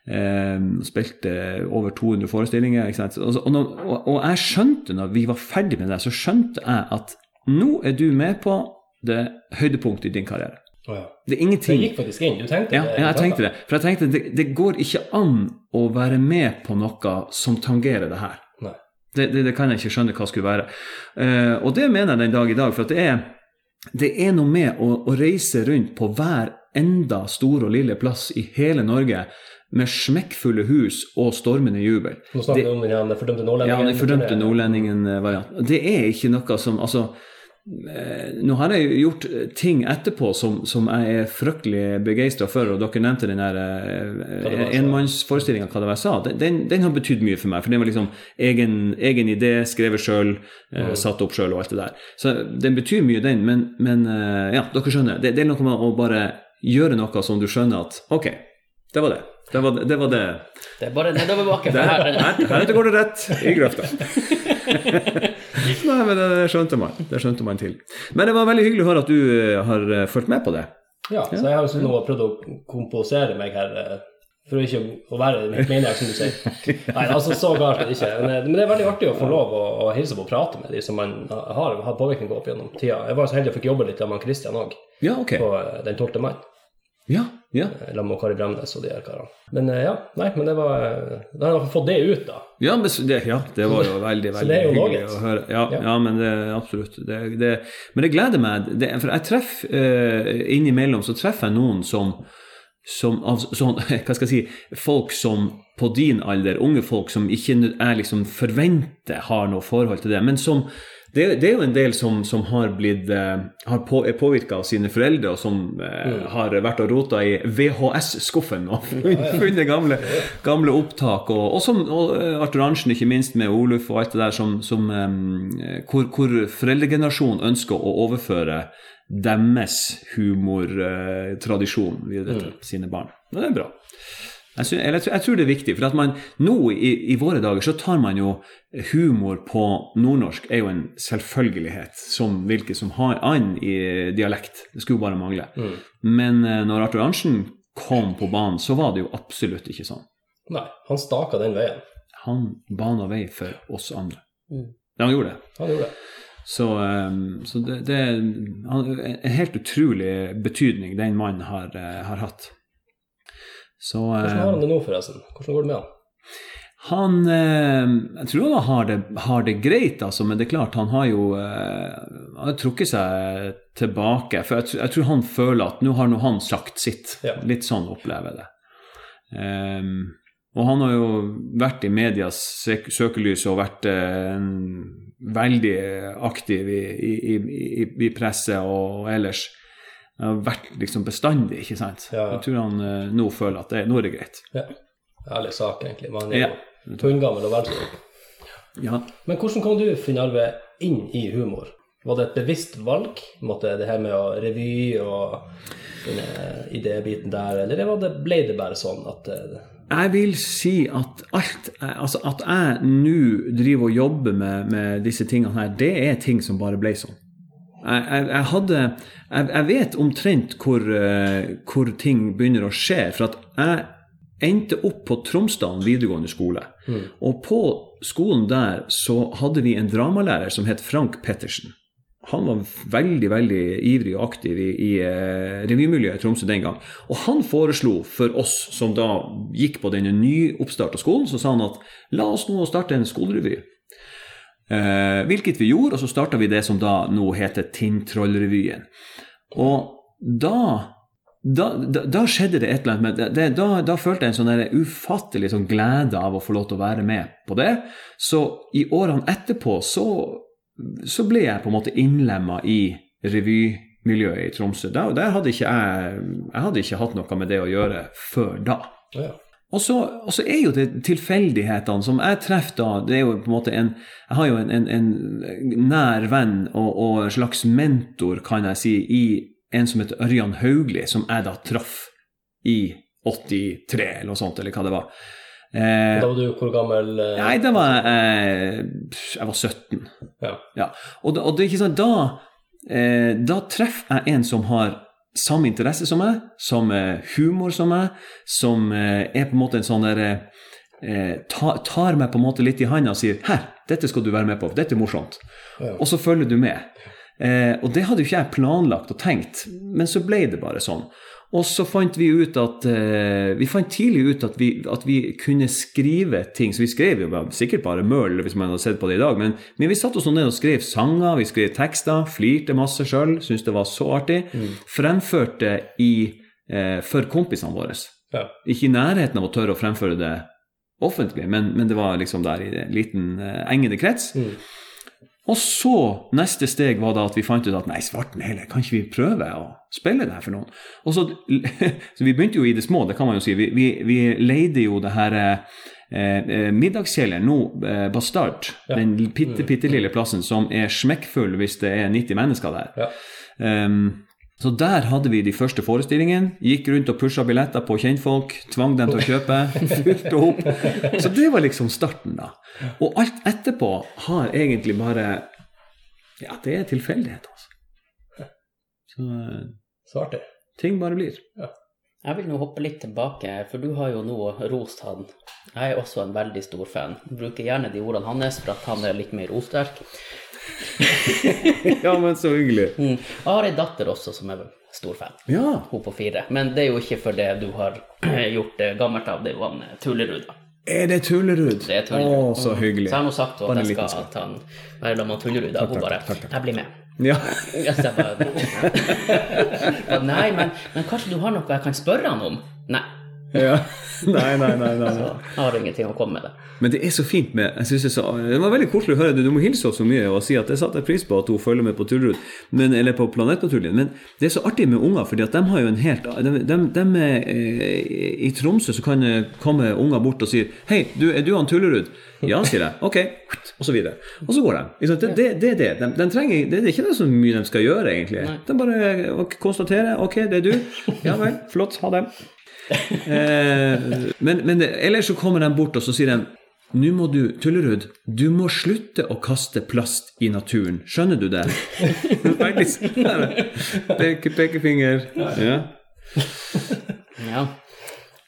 Eh, spilte over 200 forestillinger. Og, og, og jeg skjønte, når vi var ferdig med det, så skjønte jeg at nå er du med på det høydepunktet i din karriere. Å ja. Det er Det gikk faktisk inn. Du tenkte ja, det? ja, jeg tenkte det. For jeg tenkte det, det går ikke an å være med på noe som tangerer det her. Det, det, det kan jeg ikke skjønne hva skulle være. Uh, og det mener jeg den dag i dag. For det er, det er noe med å, å reise rundt på hver enda store og lille plass i hele Norge med smekkfulle hus og stormende jubel. Nå snakker vi om den fordømte nordlendingen. Ja, den fordømte nordlendingen-varianten. Det er ikke noe som Altså, eh, nå har jeg gjort ting etterpå som, som jeg er fryktelig begeistra for, og dere nevnte den der eh, enmannsforestillinga, jeg sa. Den, den, har betydd mye for meg, for den var liksom egen, egen idé, skrevet sjøl, mm. satt opp sjøl og alt det der. Så den betyr mye, den, men, men eh, ja, dere skjønner. Det, det er noe med å bare gjøre noe som du skjønner at OK, det var det. Det var det. det, var det. Det er bare nedoverbakke. Her- her, heretter går det rett i grøfta. [laughs] Nei, men det, det skjønte man. Det skjønte man til. Men det var veldig hyggelig å høre at du eh, har eh, fulgt med på det. Ja, så jeg har jo nå prøvd å komposere meg her eh, for ikke å være mitt maniac, som du sier. Nei, altså så galt er det ikke. Men, det er veldig artig å få lov å, å hilse på og prate med de som man har hatt påvirkning på opp gjennom tida. Jeg var så heldig å fikk jobbe litt med Christian òg, Ja, okay. på eh, den 12. mai. Ja, ja. Sammen med Kari Bremnes og de her karene. Men eh, ja, nei, men det var eh, Da har jeg fått det ut, da. Ja, men det, ja, det var jo [laughs] veldig veldig jo hyggelig å høre. Ja, Ja. ja men det, absolutt. Det, det, men det gleder meg. For jeg treffer eh, innimellom så treffer jeg noen som, som av sånn, [laughs] hva skal jeg si, folk som på din alder, unge folk som ikke jeg liksom forventer har noe forhold til det, men som det, det er jo en del som, som har blitt eh, har på, er påvirka av sine foreldre, og som eh, har vært og rota i VHS-skuffen og [laughs] funnet gamle, gamle opptak. Og, og som og eh, Arthur Arntzen, ikke minst, med Oluf og alt det der, som, som, hvor, hvor foreldregenerasjonen ønsker å overføre deres humortradisjon videre til sine barn. Og det er bra. Jeg, synes, jeg, jeg tror det er viktig, for at man nå i, i våre dager så tar man jo humor på nordnorsk er jo en selvfølgelighet, som hvilket som har annen i dialekt. Det skulle bare mangle. Men eh, når Arthur Arntzen kom på banen, så var det jo absolutt ikke sånn. Nei, han staka den veien. han bana vei for oss andre. Mm. Han gjorde det. Han gjorde det. Så, um, så det, det er en en helt utrolig betydning den mannen har, eh, har hatt. Så Hvordan har eh, han det nå, forresten? Hvordan går det med han? han eh, Jeg tror han har det, har det greit, altså, men det er klart, han har jo eh, han har trukket seg tilbake. For jeg, jeg tror han føler at nå har nå han sagt sitt. Ja. Litt sånn opplever jeg det. Um, og han har jo vært i medias søkelys og vært eh, en veldig aktiv i, i, i, i presse og ellers. Har vært liksom bestandig, ikke sant. Ja. Jeg tror han uh, nå føler at det, nå er det greit. Ja. Ærlig sak, egentlig. Man er Ja. jo tunngammel og veltrent. Ja. Men hvordan kom du, Finn Arve, inn i humor? Var det et bevisst valg? Måtte det her med å revy og idébiten der, eller var det, ble det bare sånn at eh, Jeg vil si at alt Altså at jeg nå driver og jobber med, med disse tingene her, det er ting som bare ble sånn. Jeg, jeg, jeg hadde jeg, vet omtrent hvor, eh, hvor ting begynner å skje. For at jeg endte opp på Tromsdalen videregående skole. Og på skolen der så hadde vi en dramalærer som het Frank Pettersen. Han var veldig veldig ivrig og aktiv i, i eh, revymiljøet i Tromsø den gang. Og han foreslo for oss som da gikk på denne nyoppstarta skolen, så sa han at la oss nå starte en skolerevy. Eh, hvilket vi gjorde, og så starta vi det som da nå heter Tinntrollrevyen. Og da da, da, da skjedde det et eller annet med det, da, da følte jeg en sånn ufattelig sånn glede av å få lov til å være med på det. Så i årene etterpå så, så ble jeg på en måte innlemma i revymiljøet i Tromsø. Der, der hadde ikke jeg, jeg hadde ikke hatt noe med det å gjøre før da. ja. Og så, og så er jo det tilfeldighetene som jeg treffer da Det er jo på en måte en Jeg har jo en, en, en nær venn og, og slags mentor, kan jeg si, i en som heter Ørjan Haugli, som jeg da traff i 83, eller noe sånt, eller hva det var. Eh, Da var du hvor gammel? eh, nei, da var eh, Jeg var 17. Ja. Ja. Og, og det er ikke sånn, da, eh, da treffer jeg en som har samme interesse som meg, som humor som meg, som eh, er på en måte en sånn der eh, ta, Tar meg på en måte litt i handa og sier 'Her, dette skal du være med på, dette er morsomt'. Ja. Og så følger du med. Eh, og det hadde jo ikke jeg planlagt og tenkt, men så ble det bare sånn. Og så fant vi ut at eh, Vi fant tidlig ut at vi, at vi kunne skrive ting. Så vi skrev jo bare- sikkert bare møl hvis man hadde sett på det i dag, men, men vi satte oss ned og skrev sanger, vi skrev tekster, flirte masse sjøl, syntes det var så artig. Fremførte i, eh, for kompisene våre. Ja. Ikke i nærheten av å tørre å fremføre det offentlig, men, men det var liksom der i en liten eh, engende krets. Mm. Og så, neste steg var da at vi fant ut at nei, svarten heller, kan ikke vi prøve å spille det her for noen? Og så, [laughs] så vi begynte jo i det små, det kan man jo si. Vi, vi, vi leide jo det her eh, eh, middagskjelleren nå, eh, Bastard, Ja. den bitte, bitte lille plassen som er smekkfull hvis det er 90 mennesker der. Ja. Ehm, så der hadde vi de første forestillingene. Gikk rundt og pusha billetter på kjentfolk. Tvang dem til å kjøpe. [laughs] Fylte opp. Så det var liksom starten, da. Og alt etterpå har egentlig bare Ja, det er tilfeldighet, altså. Så eh, Så artig. ting bare blir. Jeg vil nå hoppe litt tilbake, for du har jo nå rost han. Jeg er også en veldig stor fan. Bruker gjerne de ordene hans for at han er litt mer ordsterk. [laughs] Ja, men så hyggelig. Mm. Jeg har ei datter også som er stor fan. Ja. Hun på fire. Men det er jo ikke for det du har [clears throat] gjort gammelt av. Det er jo han eh, Tullerud. da. Er det Tullerud? Det er Tullerud. Å, så hyggelig. Så har nå sagt at jeg skal ta han være med Tullerud. Da. Takk, Hun bare takk, takk. Jeg blir med. Ja. [laughs] Jeg bare, [laughs] Nei, men, men kanskje du har noe jeg kan spørre han om? Nei. Ja. [laughs] Nei, nei, nei. nei, nei. Jeg har ingenting å komme med det. Men det er så fint med jeg synes er så, det var veldig koselig å høre. Du må hilse oss så mye og si at det satte jeg pris på at hun følger med på Tullrud, men, eller på Planetpatruljen. Men det er så artig med unger, fordi at de har jo en helt de, de, de er, eh, I Tromsø så kan komme unger bort og si 'Hei, du, er du han Tullerud?' 'Ja', sier jeg. 'Ok', og så videre. Og så går de. Det, det, det det. De, de trenger, det er ikke det så mye de skal gjøre, egentlig. De bare konstaterer 'Ok, det er du'. Ja vel, flott, ha det. Eh, men, men ellers så kommer de bort og så sier de nå må du, Tullerud, du må slutte å kaste plast i naturen. Skjønner du det? [laughs] Veldig Peke, pekefinger. Ja. Ja.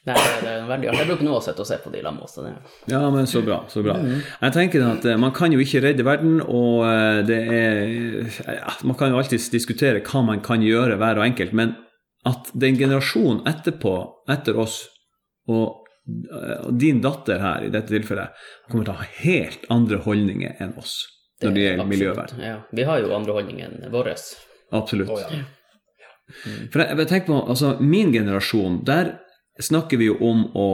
Det det, det er veldig artig. Jeg bruker nå å sitte og se på de lam også. Det. Ja, men så bra. så bra. Jeg tenker at eh, Man kan jo ikke redde verden, og eh, det er ja, Man kan jo alltids diskutere hva man kan gjøre, hver og enkelt, men at den generasjonen etterpå, etter oss, og eh, din datter her i dette tilfellet, kommer til å ha helt andre holdninger enn oss når det gjelder Absolutt. miljøvern. Ja, vi har jo andre holdninger enn våre. Absolutt. Oh, ja. For jeg, jeg tenker på, altså Min generasjon, der snakker vi jo om å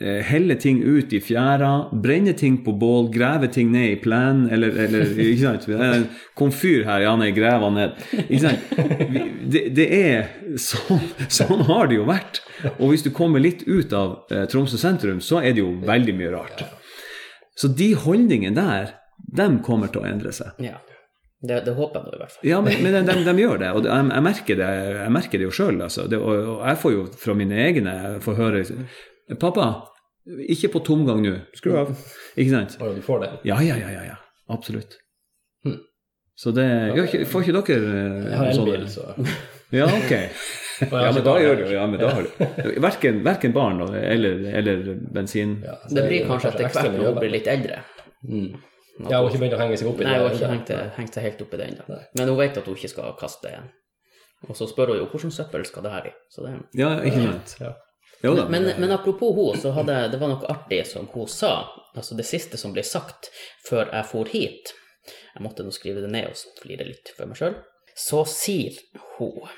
helle ting ut i fjæra, brenne ting på bål, grave ting ned i plenen, eller, eller [laughs] ikke sant? Det er en komfyr her, ja, nei, grave han ned. Ikke sant? Det, det er sånn, sånn har det jo vært. Og hvis du kommer litt ut av eh, Tromsø sentrum, så er det jo veldig mye rart. Så de holdningene der, dem kommer til å endre seg. Ja. Det, det håper jeg nå i hvert fall. Ja, men, men de, de, de gjør det, og jeg, jeg, merker det jeg merker det jo sjøl. Altså. Det- og, og jeg får jo fra mine egne jeg får høre 'Pappa, ikke på tomgang nå. Skru av.' Ikke sant? Å, du får det. Ja, ja, ja. ja, ja. Absolutt. Hm. Så det gjør ikke, Får ikke dere eh, Jeg har sånne- elbil, så [laughs] Ja, ok. Ja, men da gjør du ja, men da har du Verken, verken barn eller, eller bensin. Ja, Det blir kanskje etter hvert når hun blir litt eldre. Mm. Ja, hun har ikke begynt å henge seg opp i det? Nei, hun har ikke hengt, hengt seg helt opp i det ennå. Men hun vet at hun ikke skal kaste det igjen. Og så spør hun jo hvordan søppel skal det her i. Så det... Ja, ikke sant. Ja. Jo da. men, men apropos hun, så hadde det var noe artig som hun sa. Altså det siste som ble sagt før jeg for hit. Jeg måtte nå skrive det ned og flire litt for meg sjøl. Så sier hun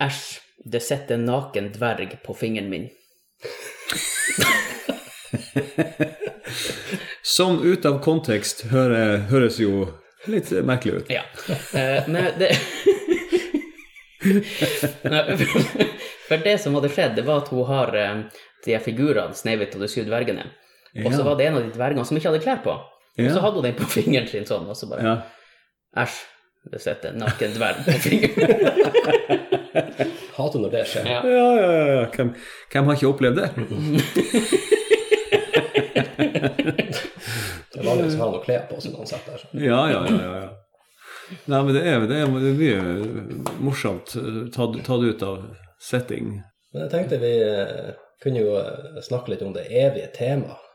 Æsj, det sitter en naken dverg på fingeren min. [laughs] Som ut av kontekst hører, høres jo litt merkelig ut. Ja. Eh, men det [laughs] For det som hadde skjedd, det var at hun har eh, de figurene, Snehvit og de syv dvergene. Og så Ja. var det en av de dvergene som ikke hadde klær på. Og så hadde hun den på fingeren sin sånn, og så bare Ja. Æsj, det sitter en naken dverg på fingeren. [laughs] Hater når det skjer. Ja. Ja, ja, ja. Hvem, hvem har ikke opplevd det? [laughs] Det er vanligvis har han noe klær på seg uansett. Der. så. Ja, ja, ja. ja, ja. Nei, men det er, det er, mye morsomt eh, tatt, tatt ut av setting. Men jeg tenkte vi eh, kunne jo eh, snakke litt om det evige temaet.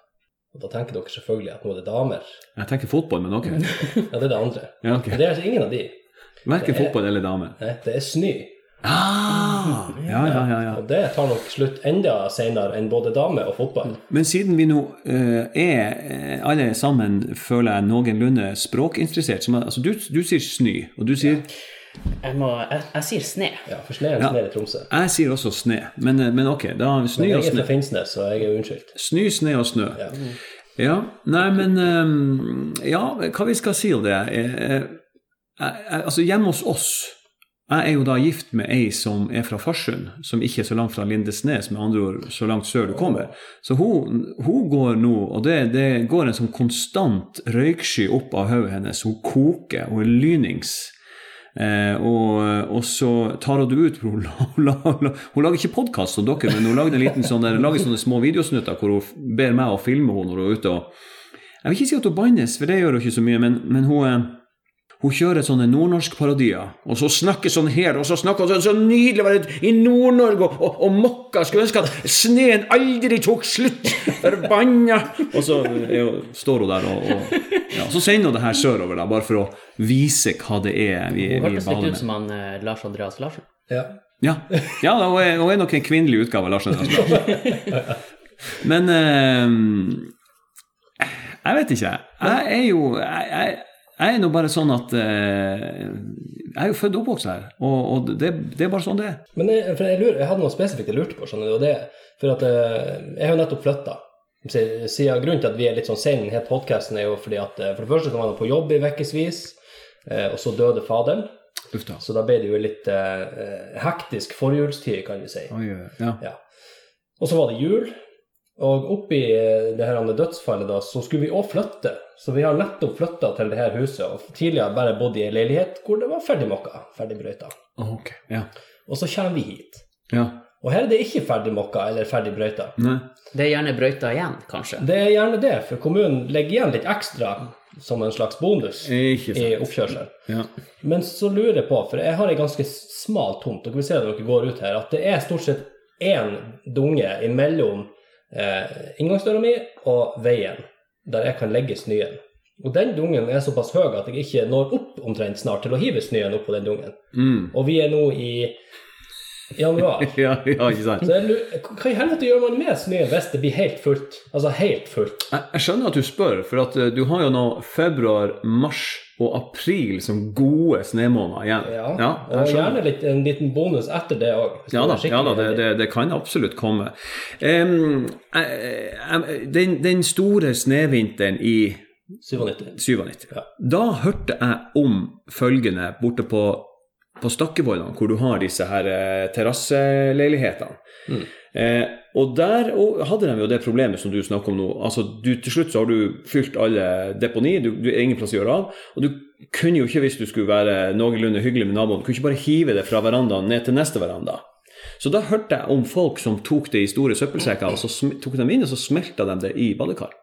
Og da tenker dere selvfølgelig at nå er det damer. Jeg tenker fotball, men ok. [laughs] Ja, det er det andre. Ja, okay. Men det er altså ingen av de. Verken fotball eller dame. Nei, det er snø. Ah, ja, ja, ja, ja. Og det tar nok slutt enda senere enn både dame og fotball. Men siden vi nå uh, er alle sammen, føler jeg, noenlunde språkinteressert som, altså, du, du sier snø, og du sier Jeg, må, jeg, jeg sier sne. Ja, for sne er Ja. snø i Tromsø. Jeg sier også sne, men, eh, men ok, da snø og snø Men jeg er fra Finnsnes, så jeg er unnskyldt. Snø, snø og snø. Ja. Ja, nei, men ehm, Ja, hva vi skal si om det? Eh, eh, altså, hjemme hos oss Jeg er jo da gift med ei som er fra Farsund, som ikke er så langt fra Lindesnes, med andre ord så langt sør du kommer. Så hun, hun går nå, og det, det går en sånn konstant røyksky opp av hodet hennes. Hun koker, hun er lynings. Eh, og, og så tar hun det ut for [laughs] hun, la, la, hun lager ikke podkast som dere, men hun lager, en liten sånn lager sånne små videosnutter hvor hun ber meg å filme henne når hun er ute. og Jeg vil ikke si at hun bannes, for det gjør hun ikke så mye, men, men hun, eh, hun kjører sånne nordnorskparodier, og så snakker sånn her, og så snakker hun sånn så nydelig å være i Nord-Norge og, og, og mokka. Skulle ønske at sneen aldri tok slutt. Forbanna! Og så er hun, står hun der og, og ja, Så sender hun det her sørover, da, bare for å vise hva det er vi, Hun vi hørtes baler litt ut som han eh, Lars Andreas Larsen. Ja. Ja, ja da, hun, er, hun er nok en kvinnelig utgave av Lars Andreas Larsen. Men eh, Jeg vet ikke. Jeg er jo Jeg, jeg, jeg er nå bare sånn at eh, Jeg er jo født og oppvokst her, og, og det, det er bare sånn det er. Men jeg, jeg, lurer, jeg hadde noe spesifikt jeg lurte på, skjønner du, og det for at eh, jeg har jo nettopp flytta. Grunnen til at vi er litt sånn sene i denne podkasten, er jo fordi at eh, for det første så var jeg på jobb i ukevis, eh, og så døde faderen. Ufta. Så da ble det jo litt eh, hektisk forjulstid, kan vi si. Oi, ja. Ja. Og så var det jul, og oppi eh, det her dødsfallet da, så skulle vi òg flytte. Så vi har nettopp flytta til det her huset, og tidligere bare bodd i ei leilighet hvor det var ferdig mokka, ferdig brøyta. Ja. Og så kommer vi hit. ja. Og her er det ikke ferdig mokka eller ferdig brøyta. Det er gjerne brøyta igjen, kanskje. Det er gjerne det, for kommunen legger igjen litt ekstra som en slags bonus i oppkjørselen. Ja. Men så lurer jeg på, for jeg har ei ganske smal tomt, dere vil se det når dere går ut her, at det er stort sett én dunge imellom eh, inngangsdøra mi og veien, der jeg kan legge snøen. Og den dungen er såpass høy at jeg ikke når opp omtrent snart til å hive snøen opp på den dungen. Mm. Og vi er nå i januar. [laughs] Ja, ja, ikke sant. Så hva i helvete gjør man med snøen hvis det blir helt fullt? Altså helt fullt. Jeg, jeg skjønner at du spør, for at eh, du har jo nå februar, mars og april som gode snømåneder igjen. Ja, ja og gjerne litt, en liten bonus etter det òg. Ja da, ja da det, det, det kan absolutt komme. Eh, den, den store snøvinteren i 97. 97, Ja. da hørte jeg om følgende borte på, på Stakkevollene, hvor du har disse her eh, terrasseleilighetene. Mm. Eh, og der og hadde de jo det problemet som du snakker om nå. Altså, du, til slutt så har du fylt alle deponi, du, du er ingen plass å gjøre av. Og du kunne jo ikke, hvis du skulle være noenlunde hyggelig med naboen, du kunne ikke bare hive det fra verandaen ned til neste veranda. Så da hørte jeg om folk som tok det i store søppelsekker, og så tok dem inn, og så smelta de det i badekar.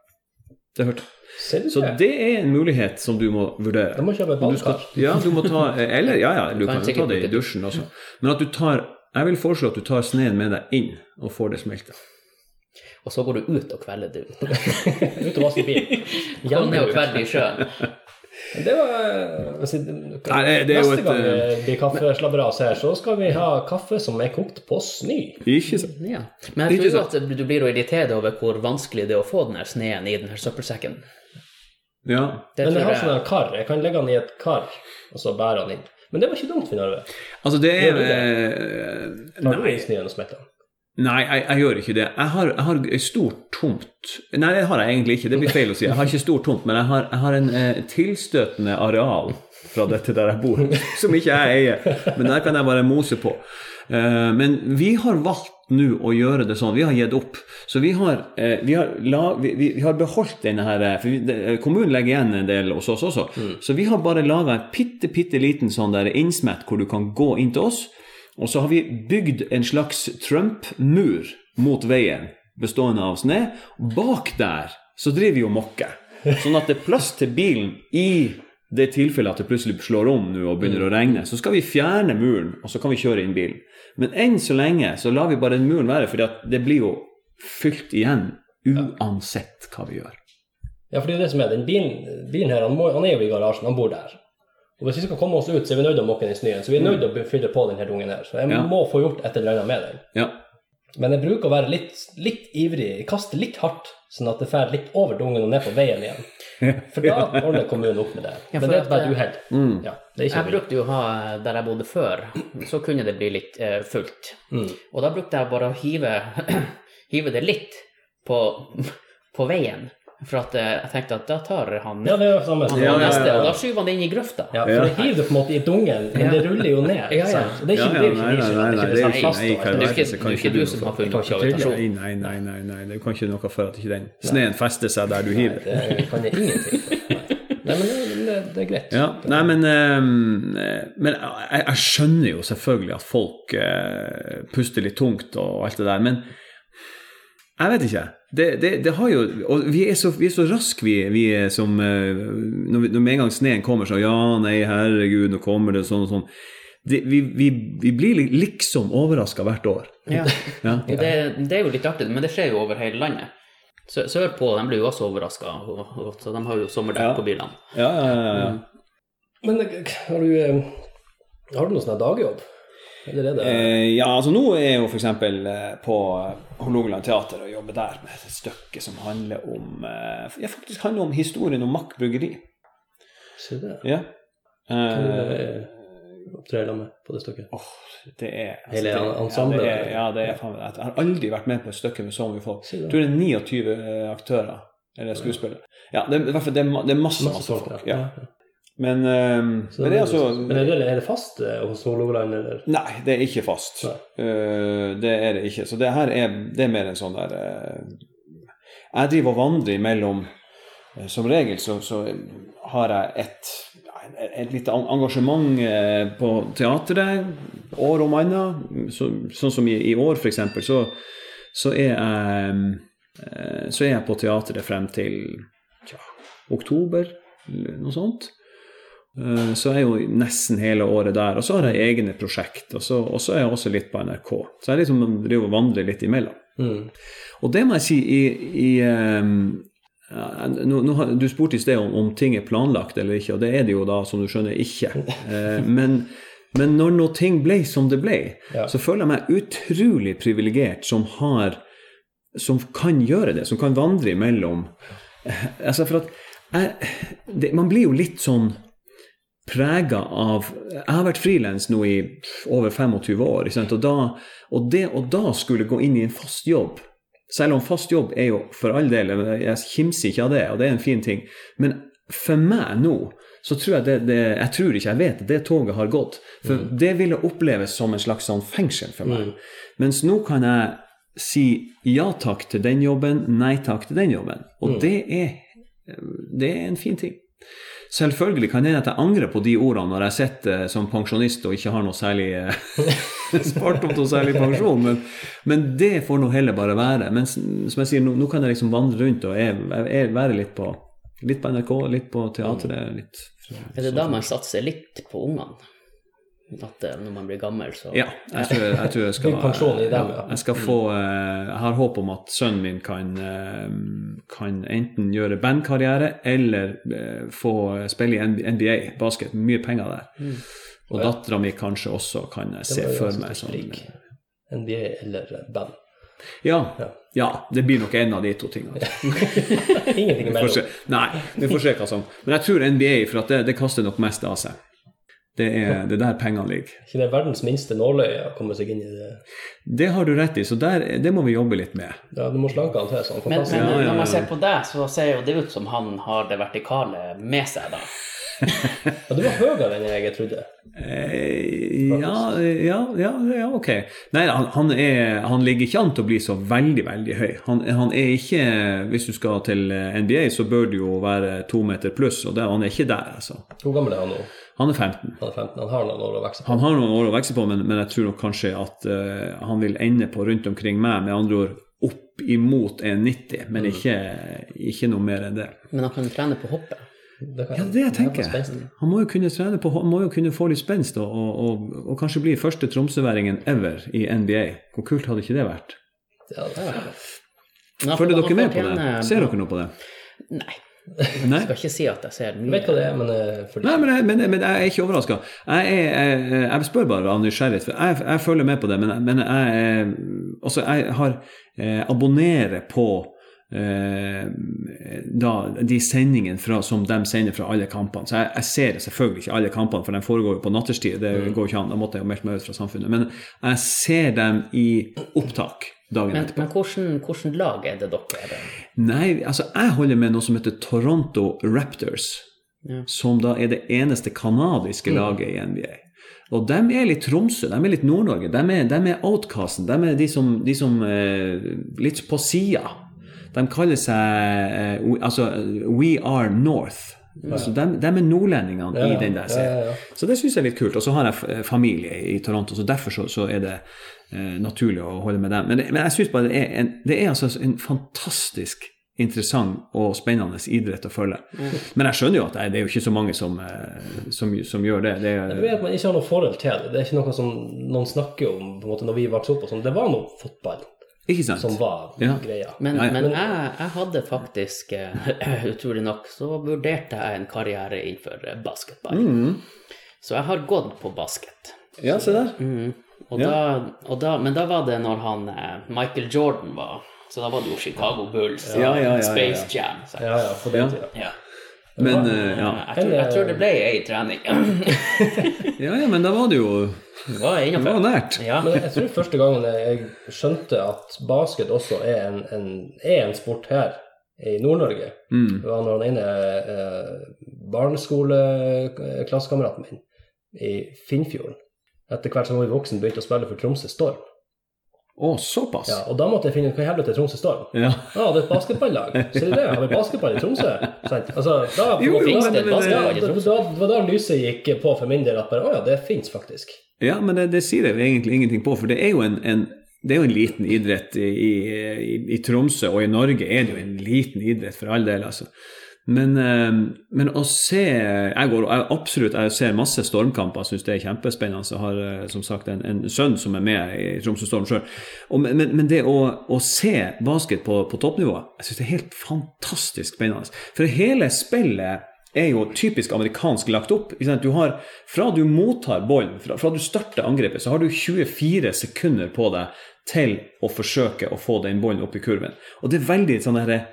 Det hørte jeg. Så det? er en mulighet som du må vurdere. Da må kjøpe Om du skal- Ja, du må ta Eller, ja, ja, du kan jo ta det i dusjen også. Men at du tar Jeg vil foreslå at du tar sneen med deg inn og får det smelta. Og så går du ut og kvelder det ut. [laughs] Ut og vaske bil. Kom ned og kveld i sjøen. Det var altså, Nei, det- det Neste et, gang eh, det blir kaffeslabberas her, så skal vi ha kaffe som er kokt på snø. Ikke sant? Ja. Men jeg tror at du blir irritert over hvor vanskelig det er å få den her sneen i den her søppelsekken. Ja. Det Men jeg har sånn kar. Jeg kan legge den i et kar, og så bære den inn. Men det var ikke dumt, Finn Arve. Altså, det er Gjør du eh, og smelter nei jeg, jeg gjør ikke det. Jeg har, jeg har ei stor tomt Nei, det har jeg egentlig ikke. Det blir feil å si. Jeg har ikke stor tomt, men jeg har, jeg har en eh, tilstøtende areal fra dette der jeg bor, [laughs] som ikke jeg eier. Men der kan jeg bare mose på. Eh, men vi har valgt nå å gjøre det sånn. Vi har gitt opp. Så vi har, eh, vi har, la, vi, vi, har beholdt denne her eh, for vi, de, Kommunen legger igjen en del hos oss også. Så vi har bare laga en bitte, bitte liten sånn der innsmett hvor du kan gå inn til oss. Og så har vi bygd en slags Trump-mur mot veien, bestående av snø. Bak der så driver vi og mokker. Sånn at det er plass til bilen i det tilfellet at det plutselig slår om nå og begynner å regne. Så skal vi fjerne muren, og så kan vi kjøre inn bilen. Men enn så lenge så lar vi bare den muren være, for det blir jo fylt igjen uansett hva vi gjør. Ja, for det er det som er. Den bilen, bilen her, han, må, han er jo i garasjen, han bor der. Og hvis vi skal komme oss ut, så er vi nødt til å mokke den i snøen. Så vi er nødt til å fylle på denne dungen her. Så jeg må få gjort et eller annet med den. Ja. Men jeg bruker å være litt, litt ivrig. Jeg kaster litt hardt, sånn at det fer litt over dungen og ned på veien igjen. For da [laughs] ordner kommunen opp med det. Ja, Men det er bare et eh, uhell. Mm. Ja, Jeg brukte jo å ha der jeg bodde før, så kunne det bli litt eh, fullt. Mm. Og da brukte jeg bare å hive, [clears throat] hive det litt på, på veien. For at eh, jeg tenkte at da tar han, Ja, det er det samme. han Ja, ja, neste, ja. og da skyver han det inn i grøfta. Ja, for det hiver du på en måte i dungen, men det ruller jo ned. Ja, ja. sant? Og det er ikke, ja, det nei, nei, nei, det er ikke Det er ikke, det du som har funnet gravitasjon. Nei, nei, nei, nei. Det kan ikke noe for at ikke den sneen fester seg der du hiver. Det kan jeg ingenting for. Nei. Nei, men det, det, det er greit. Ja, nei, men, eh, men jeg, jeg skjønner jo selvfølgelig at folk eh, puster litt tungt og alt det der, men jeg vet ikke. Det, det, det har jo Og vi er så, vi er så raske, vi, vi er som eh, når, når med en gang sneen kommer, så Ja, nei, herregud, nå kommer det sånn og sånn. Det, vi, vi, vi blir liksom overraska hvert år. Ja. Ja. [laughs] Det, det er jo litt artig, men det skjer jo over hele landet. Sø- Sørpå de blir jo også overraska, så de har jo sommerdekk Ja. på bilene. Ja, ja, ja, ja. Men eh, har du, eh, har du noen sånn dagjobb? Eller er det Eh, ja, altså nå er jeg jo f.eks. på Hålogaland teater og jobber der med et stykke som handler om eh, ja, faktisk handler om historien om Mack bryggeri. Se det. Ja. Eh, opptrer sammen med på det stykket? åh, det er altså, Hele ensemblet, Ja, er, ja, det er faen Jeg har aldri vært med på et stykke med så mye folk. Jeg tror det er 29 aktører, eller skuespillere. Ja, det, er- det, er det er masse, Masse folk, folk. ja. Men, eh, men det er altså Men er det, er det fast eh, hos Hålogaland, eller? Nei, det er ikke fast. Eh, det er det ikke. Så det her er, det er mer en sånn der uh, Jeg driver og vandrer mellom uh, Som regel så, så har jeg et, et, lite engasjement på teatret år om annet. Så, sånn som i, i år, f.eks., så, så er jeg Så er jeg på teatret frem til tja, oktober, noe sånt. Eh, Så er jeg jo nesten hele året der. Og så har jeg egne prosjekt, og så, er jeg også litt på NRK. Så jeg liksom driver og vandrer litt imellom. Mm. Og det må jeg si i, i ja, nå, nå, Du spurte i sted om, om ting er planlagt eller ikke, og det er det jo da, som du skjønner, ikke. Eh, [laughs] men, men når noe ting ble som det ble, Ja. så føler jeg meg utrolig privilegert som har Som kan gjøre det, som kan vandre imellom. Eh, Altså, for at jeg, det, Man blir jo litt sånn prega av Jeg har vært frilans nå i over 25 år? Og, da, og det å da skulle gå inn i en fast jobb Selv om fast jobb er jo for all del Jeg kimser ikke av det, og det er en fin ting. Men for meg nå så tror jeg det, det Jeg tror ikke jeg vet det toget har gått. For det ville oppleves som en slags sånn fengsel for meg. Mens nå kan jeg si ja takk til den jobben, nei takk til den jobben. Og det, er, det er en fin ting. Selvfølgelig kan det hende at jeg angrer på de ordene når jeg sitter som pensjonist og ikke har noe særlig eh, [laughs] spart opp noe særlig pensjon, men, men det får nå heller bare være. Men som jeg sier, nå, nå kan jeg liksom vandre rundt og er, er, være litt på, litt på NRK, litt på teatret. litt... Er det da man satser litt på ungene? At eh, når man blir gammel, så Ja, jeg tror jeg, jeg, tror jeg [laughs] skal ja. Jeg skal få eh, Jeg har håp om at sønnen min kan, eh, kan enten gjøre bandkarriere eller få spille i NBA, basket. Mye penger der. Mm. Og dattera mi kanskje også kan jeg se for meg sånn. NBA eller band. ja, Ja. det blir nok en av de to tingene. [laughs] Ingenting imellom. Nei, vi får se hva som Men jeg tror NBA, for det, det kaster nok mest av seg. Det er, det er der pengene ligger. Ikke det er verdens minste nåløye å komme seg inn i det. Det har du rett i, så der, det må vi jobbe litt med. Ja, du må slanke han til så han får Men, men når man ser på deg, så ser jo det ut som han har det vertikale med seg, da. [laughs] Ja, du var høyere enn jeg trodde. Eh, ja, ja, ja, ja, ok. Nei, han, han, er, han ligger ikke an til å bli så veldig, veldig høy. Han, han er ikke Hvis du skal til eh, NBA, så bør du jo være to meter pluss, og det, han er ikke der, altså. Hvor gammel er han nå? Han er 15. Han er 15. Han har noen år å vokse på. Han har noen år å vokse på, men, men jeg tror nok kanskje at uh, han vil ende på rundt omkring meg, med andre ord opp imot 1,90, men ikke, ikke noe mer enn det. Men han kan trene på hoppet. Det kan- Ja, det jeg tenker. jeg. Han må jo kunne trene på, han må jo kunne få litt spenst og, og, og, og kanskje bli første tromsøværingen ever i NBA. Hvor kult hadde ikke det vært? Ja, det er Følger dere med på det? Ser dere noe på det? Nei. Nei? Jeg skal ikke si at jeg ser den mye. vet hva det er, men eh, fordi Nei, men jeg, men, men jeg er ikke overraska. Jeg, jeg, jeg spør bare av nysgjerrighet, for jeg, jeg følger med på det. Men, men jeg, er- altså, jeg har eh, abonnerer på eh, da, de sendingene fra, som de sender fra alle kampene. Så jeg, jeg ser selvfølgelig ikke alle kampene, for de foregår jo på natterstid. Det går ikke an. Da måtte jeg jo meldt meg ut fra samfunnet. Men jeg ser dem i opptak dagen Men, etterpå. men hvordan, hvordan lag er det dere er? Nei, altså jeg holder med noe som heter Toronto Raptors, Ja. som da er det eneste kanadiske laget i NBA. Og de er litt Tromsø, de er litt Nord-Norge. De de er outcasten. De er de som, de som eh, litt på sida. De kaller seg eh, we- altså We Are North. Altså, de, de er nordlendingene Ja, i den der serien. ja, ja. Så det syns jeg er litt kult. Og så har jeg familie i Toronto, så derfor så, så er det eh, naturlig å holde med dem. Men, det, men jeg syns bare det er, en, det er altså en fantastisk interessant og spennende idrett å følge. Men jeg skjønner jo at det er- det er jo ikke så mange som, eh, som, som gjør det. det Jeg er, vet at man ikke har noe forhold til det. Det er ikke noe som noen snakker om på en måte når vi vokste opp. og sånn. Det var noe fotball ikke sant? som var Ja. greia. Men, Ja, ja. men jeg, jeg hadde faktisk, eh, [clears throat] utrolig nok, så vurderte jeg en karriere innenfor basketball. Mm. Så jeg har gått på basket. Ja, se der. Mm. Og Ja. da, og da, men da var det når han eh, Michael Jordan var Så da var det jo Chicago Bulls, Ja, ja, ja, ja, ja. Space Jam. Så, Ja, ja, for den Ja. tida. ja. Men uh, ja. Jeg, tror, jeg tror det ble ei trening. ja, [laughs] ja, men da var det jo Det var det var nært. Ja. Men jeg tror første gangen jeg skjønte at basket også er en, en, er en sport her i Nord-Norge, Mm. det var når den ene eh, barneskoleklassekameraten min i Finnfjorden etter hvert som jeg var voksen begynte å spille for Tromsø Storm. Å, såpass? Ja, og da måtte jeg finne ut hva i helvete Tromsø Storm. Ja. [laughs] Ah, det er et basketballag. Ser du det? Har vi basketball i Tromsø? Sant? Altså, da, Jo, Finnes det et basketballag i Tromsø? det var da lyset gikk på for min del at bare, å ja, det fins faktisk. Ja, men det, det sier jeg egentlig ingenting på, for det er jo en, en, det er jo en liten idrett i, i, i, i Tromsø, og i Norge er det jo en liten idrett for all del, altså. Men, eh, men å se Jeg går jeg, absolutt jeg ser masse stormkamper, syns det er kjempespennende. Jeg har eh, som sagt en, en sønn som er med i Tromsø Storm sjøl. Men, men det å, å se basket på, på toppnivå, jeg syns det er helt fantastisk spennende. For hele spillet er jo typisk amerikansk lagt opp. Du har, Fra du mottar ballen, fra, fra du starter angrepet, så har du 24 sekunder på deg til å forsøke å få den ballen opp i kurven. Og det er veldig sånn derre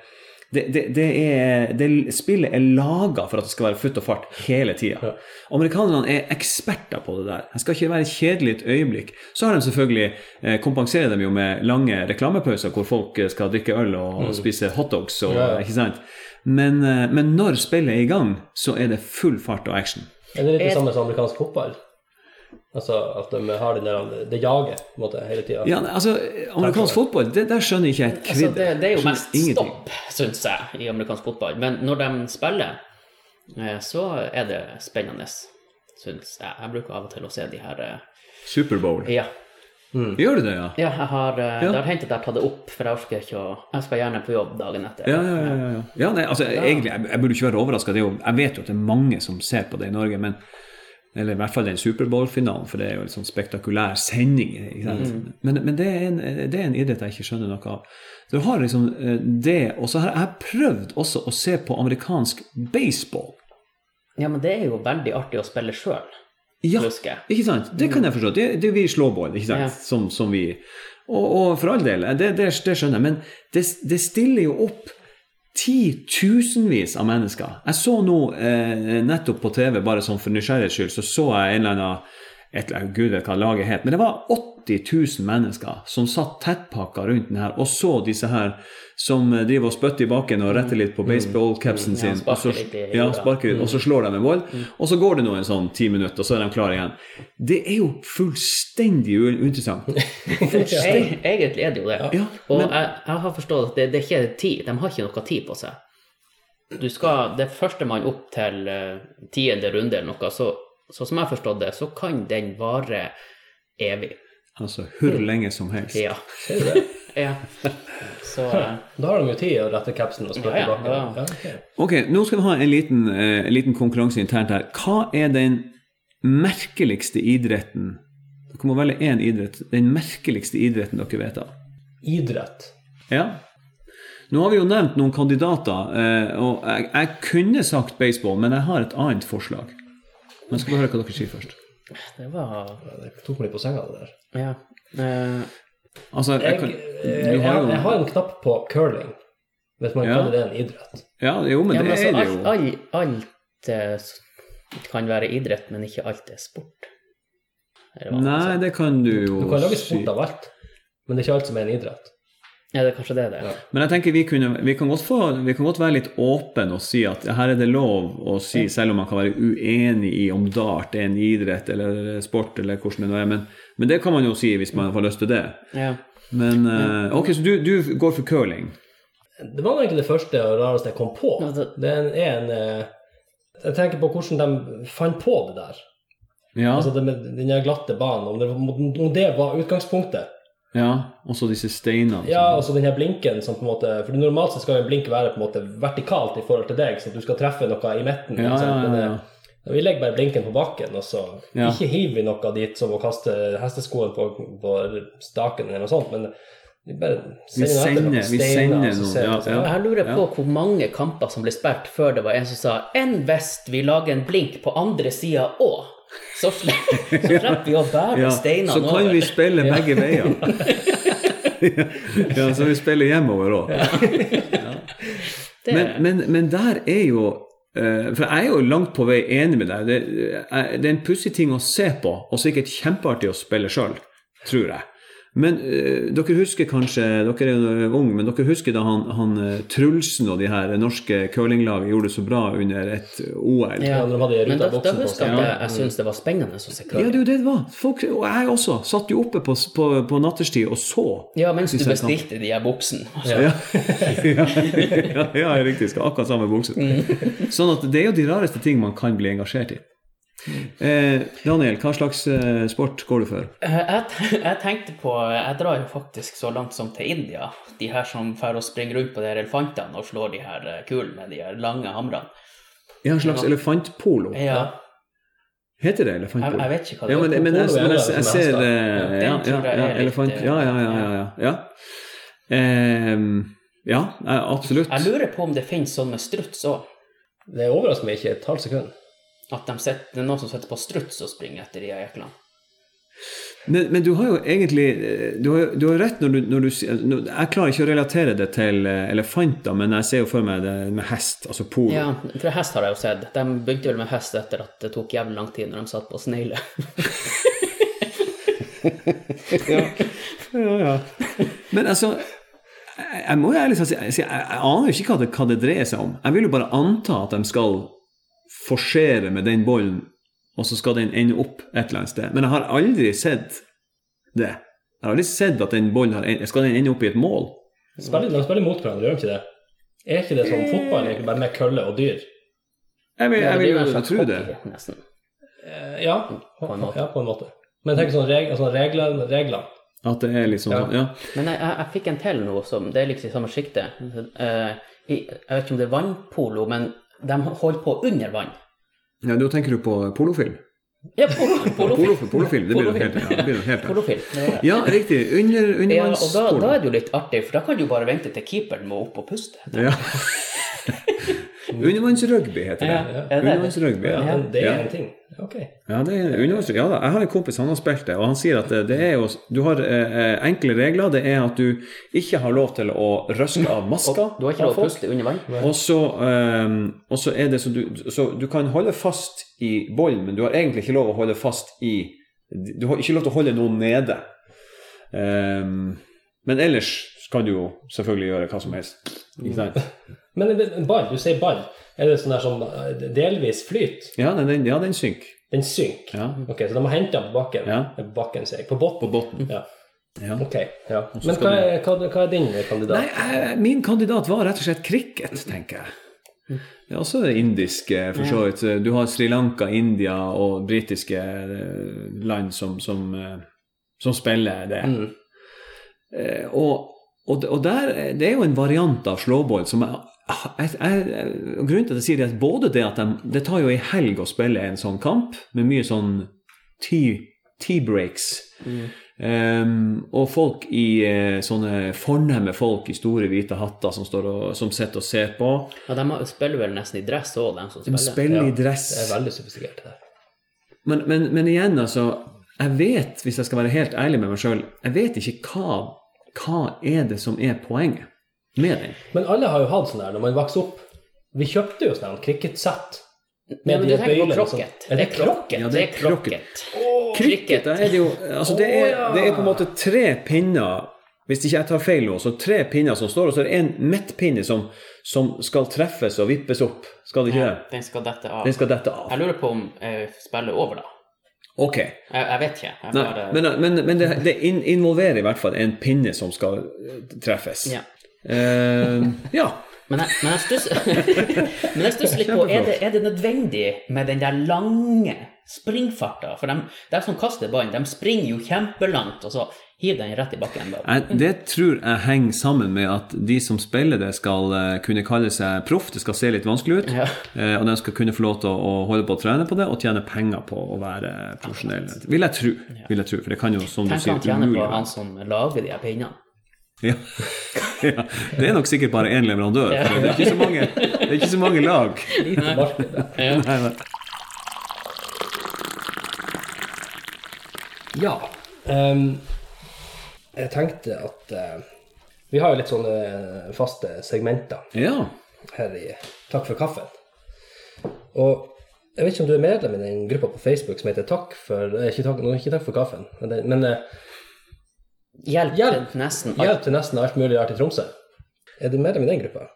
det, det, det, er, det spillet er laga for at det skal være futt og fart hele tida. Ja. Amerikanerne er eksperter på det der. Det skal ikke være kjedelig et øyeblikk. Så har de selvfølgelig eh, kompenserer de jo med lange reklamepauser hvor folk skal drikke øl og, mm. spise hotdogs. Og, Ja. ikke sant? Men, eh, men når spillet er i gang, så er det full fart og action. Er det litt det samme som amerikansk fotball? Altså at de har den der, det jaget på en måte hele tida? Ja, altså, Amerikansk fotball, det, der skjønner ikke jeg et Altså, det, det er jo mest ingenting. stopp, syns jeg, i amerikansk fotball. Men når de spiller, eh, så er det spennende, syns jeg. Jeg bruker av og til å se de her eh, Superbowl. Ja. Gjør du det, ja? ja jeg har, eh, Ja. Det har hendt at jeg har tatt det opp, for jeg orker ikke å Jeg skal gjerne på jobb dagen etter. Ja, ja, ja. ja, ja. ja nei, altså, egentlig, jeg, jeg burde ikke være overraska. Jeg vet jo at det er mange som ser på det i Norge, men eller i hvert fall den Superbowl-finalen, for det er jo en sånn spektakulær sending. Sant? Men, men det, er en, det er en idrett jeg ikke skjønner noe av. Så du har liksom eh, det, og så har jeg prøvd også å se på amerikansk baseball. Ja, men det er jo veldig artig å spille sjøl, Ja, ikke sant? Det kan jeg forstå. Det, det vi slåball, ikke sant? Ja. Som, som vi og, og for all del, det, det, det skjønner jeg, men det, det stiller jo opp titusenvis av mennesker. Jeg så nå eh, nettopp på TV, bare sånn for nysgjerrighets skyld, så så jeg en eller annen et, Gud vet hva laget het, men det var 80 000 mennesker som satt tettpakka rundt den her og så disse her som eh, driver og spytter i bakken og retter litt på baseballcapsen Mm. Ja, sin. og så- ja, sparker litt, og så slår de en ball, og så går det nå en sånn ti minutter, og så er de klare igjen. Det er jo fullstendig uinteressant. [laughs] Fullstendig. Egentlig er det jo det. Ja, og jeg, jeg har forstått at det, det er ikke tid. De har ikke noe tid på seg. Du skal, Det er førstemann opp til eh, tiende runde eller noe, så, så som jeg har forstått det, så kan den vare evig. Altså hvor lenge som helst. Ja. Ser du det? ja. Så Da har de jo tid å rette capsen og spørre Ja, ja, tilbake. ja. ok. Ok, nå skal vi ha en liten, en liten konkurranse internt her. Hva er den merkeligste idretten Dere må velge én idrett. Den merkeligste idretten dere vet av. Idrett. Ja. Nå har vi jo nevnt noen kandidater, eh, og jeg, jeg kunne sagt baseball, men jeg har et annet forslag. Men skal vi høre hva dere sier først. det var Det tok meg litt på senga, det der. Ja. Eh, Altså, jeg, Jeg, kan, eh, du jeg, har jo jeg har en knapp på curling, hvis man Ja. kaller det en idrett. Ja, jo, men ja, det men altså, er det jo. Alt, alt alt, kan være idrett, men ikke alt er sport. Det Nei, det kan du jo Du kan lage si. sport av alt, men det er ikke alt som er en idrett. Ja, det er kanskje det det er. Ja. Men jeg tenker vi, kunne, vi, kan godt få, vi kan godt være litt åpne og si at her er det lov å si, selv om man kan være uenig i om dart er en idrett eller sport, eller hvordan det nå er. Men, men det kan man jo si hvis man får lyst til det. Ja. Men uh, ok, så du, du går for curling. Det var egentlig det første og rareste jeg kom på. Det- Det er en eh, Jeg tenker på hvordan de fant på det der. Ja, Altså det med den glatte banen, om det, om det var utgangspunktet. Ja. også disse steinene. Ja, og altså denne blinken som på en måte For normalt så skal jo en blink være på en måte vertikalt i forhold til deg, så at du skal treffe noe i midten. Ja, ja, ja, Men, eh, Vi legger bare blinken på bakken, og så Ja. Ikke hiver vi noe dit som å kaste hesteskoen på, på staken eller noe sånt, men vi bare Vi sender vi sender noe. så ja, ja. Jeg lurer på hvor mange kamper som ble spilt før det var en som sa enn hvis vi lager en blink på andre sida òg, så [laughs] slipper, vi å bære ja, steinene så kan over. vi spille begge veier. [laughs] ja, så vi spiller hjemover òg. Men, men, men der er jo eh, For jeg er jo langt på vei enig med deg. Det, er- det er en pussig ting å se på, og sikkert kjempeartig å spille sjøl, tror jeg. Men eh, dere husker kanskje Dere er jo unge, men dere husker da han, han eh, Trulsen og de her norske curlinglaget gjorde det så bra under et OL? Ja, Men da, da husker jeg at jeg, jeg syntes det var spennende å se Ja, det er jo det det var. Folk, og jeg også satt jo oppe på, på, på natterstid og så. Ja, mens du bestilte de her buksene. Ja, [laughs] ja, ja, ja riktig. Skal akkurat samme bukse. Sånn at det er jo de rareste ting man kan bli engasjert i. Eh, Daniel, hva slags eh, sport går du for? Eh, Jeg, [laughs] jeg tenkte på Jeg drar jo faktisk så langt som til India. De her som får å springe rundt på de her elefantene og slår de her eh, kulene med de her lange hamrene. Ja, en slags elefantpolo. Ja, Heter det elefantpolo? jeg vet ikke hva det Ja, er. men, men jeg, men jeg, jeg ser er eh, Ja, Ja, ja, ja, elefant Ja, ja, ja. ja, ja, ja. Ehm, ja eh, absolutt. Jeg lurer på om det finnes sånn med struts òg. Det overrasker meg ikke et halvt sekund. At de setter, det er noen som sitter på struts og springer etter de eklene. Men, men du har jo egentlig eh, Du har, du har rett når du, når du sier Jeg klarer ikke å relatere det til eh, elefanter, men jeg ser jo for meg det med hest, altså polo. Ja, for hest har jeg jo sett. De begynte vel med hest etter at det tok jævlig lang tid når de satt på snegler. [laughs] ja, ja, ja. Men altså jeg, må jo ærlig si jeg, jeg, jeg aner jo ikke hva det, hva det dreier seg om. Jeg vil jo bare anta at de skal forsere med den bollen, og så skal den ende opp et eller annet sted. Men jeg har aldri sett det. Jeg har aldri sett at den bollen har, en- skal den ende opp i et mål. Spiller, de spiller mot hverandre, gjør de ikke det? Er ikke det som fotball, egentlig bare med kølle og dyr? Jeg vil, jeg det vil jo tro det. nesten. Eh, ja, På en måte. ja, på en måte. Men tenk sånn reg, altså regler, regler. At det er litt sånn, Ja. sånn ja. Men jeg, jeg, jeg fikk en til nå som Det er liksom i samme sjiktet. Uh, jeg vet ikke om det er vannpolo, men de holder på under vann. ja. Da tenker du på pornofilm? Ja, polo, polofilm. Polofilm, polofilm, det blir jo helt, ja, helt Polofilm. Ja, riktig. Under, Ja, og da, da er det jo litt artig, for da kan du bare vente til keeperen må opp og puste. Ja. [laughs] Undervannsrugby heter det. Ja, ja. Undervannsrugby, Ja, ja. det er Ja. en ting. Ok. Ja, det er undervannsrugby. Ja da, jeg har en kompis, han har spilt det, og han sier at det, det er jo Du har eh, enkle regler. Det er at du ikke har lov til å røske av maska Du har ikke lov til å puste under vann. Og så, eh, og så er det så du, så du kan holde fast i bollen, men du har egentlig ikke lov å holde fast i Du har ikke lov til å holde noen nede. Eh, men ellers kan du jo selvfølgelig gjøre hva som helst. Ikke sant? [laughs] Men en ball, du sier ball. Er det sånn der som eh, delvis flyter? Ja, den, den, ja, den synker. Den synker? Ja. Ok, så de har henta på bakken? Ja. Bakken, sier jeg. På botten? På botten. Ja. Ja. Ok, ja. Men hva er, hva, hva er din kandidat? Nei, min kandidat var rett og slett cricket, tenker jeg. Det er også indisk, indiske, for så vidt. Du har Sri Lanka, India og britiske eh, land som, som, eh, som spiller det. Mm. Eh, Og, og, og der, eh, det er jo en variant av slåball som jeg, jeg, jeg, Grunnen til at jeg sier det, er at både det at de, det tar jo ei helg å spille en sånn kamp, med mye sånn tea, tea breaks. Um, og folk i eh, sånne fornemme folk i store, hvite hatter som, står og, som sitter og ser på. Ja, de spiller vel nesten i dress òg, de som De spiller. ja, i Det er veldig sofistikert. Men, men, men igjen, altså Jeg vet, hvis jeg skal være helt ærlig med meg sjøl, jeg vet ikke hva, hva er det som er poenget med den. Men alle har jo hatt sånn der når man vokser opp. Vi kjøpte jo sånn cricketsett. Ja, men du tenker på krokket. Er Det er krokket. Ja, det er krokket. krokket. Cricket, da er det jo altså det, er, det er på en måte tre pinner Hvis ikke jeg tar feil nå, så tre pinner som står, og så er det en midtpinne som, som skal treffes og vippes opp. Skal det ikke Ja, det? den skal dette av. Den skal dette av. Jeg lurer på om jeg spiller over, da. Ok. Jeg, jeg vet ikke. Jeg Nei, bare, men, men, men det, det involverer i hvert fall en pinne som skal eh, treffes. ja. Eh, ja. Men jeg, men jeg stusser [laughs] men litt på er det, er det nødvendig med den der lange springfarta? For de, de som kaster ballen, de springer jo kjempelangt, og så hiver den rett i bakken. Jeg, det tror jeg henger sammen med at de som spiller det, skal eh, kunne kalle seg proff. Det skal se litt vanskelig ut. Ja. eh, og de skal kunne få lov til å, holde på å trene på det og tjene penger på å være profesjonell. Vil jeg tro. Vil jeg tro. For det kan jo, som du sier, Tenk sier, han tjener umulig på han som lager de her pinnene. Ja. [laughs] ja. Det er nok sikkert bare én leverandør. For det, er ikke så mange, det er ikke så mange lag. Lite marked. der. Nei, nei. Ja. Um, jeg tenkte at uh, Vi har jo litt sånne faste segmenter Ja. her i Takk for kaffen. Og jeg vet ikke om du er medlem i den gruppa på Facebook som heter Takk for eh, Ikke takk, ikke takk for kaffen, men, det, men eh, Hjelp, Hjelp. til nesten alt. Hjelp til nesten alt mulig rart i Tromsø. Er du medlem i den gruppa?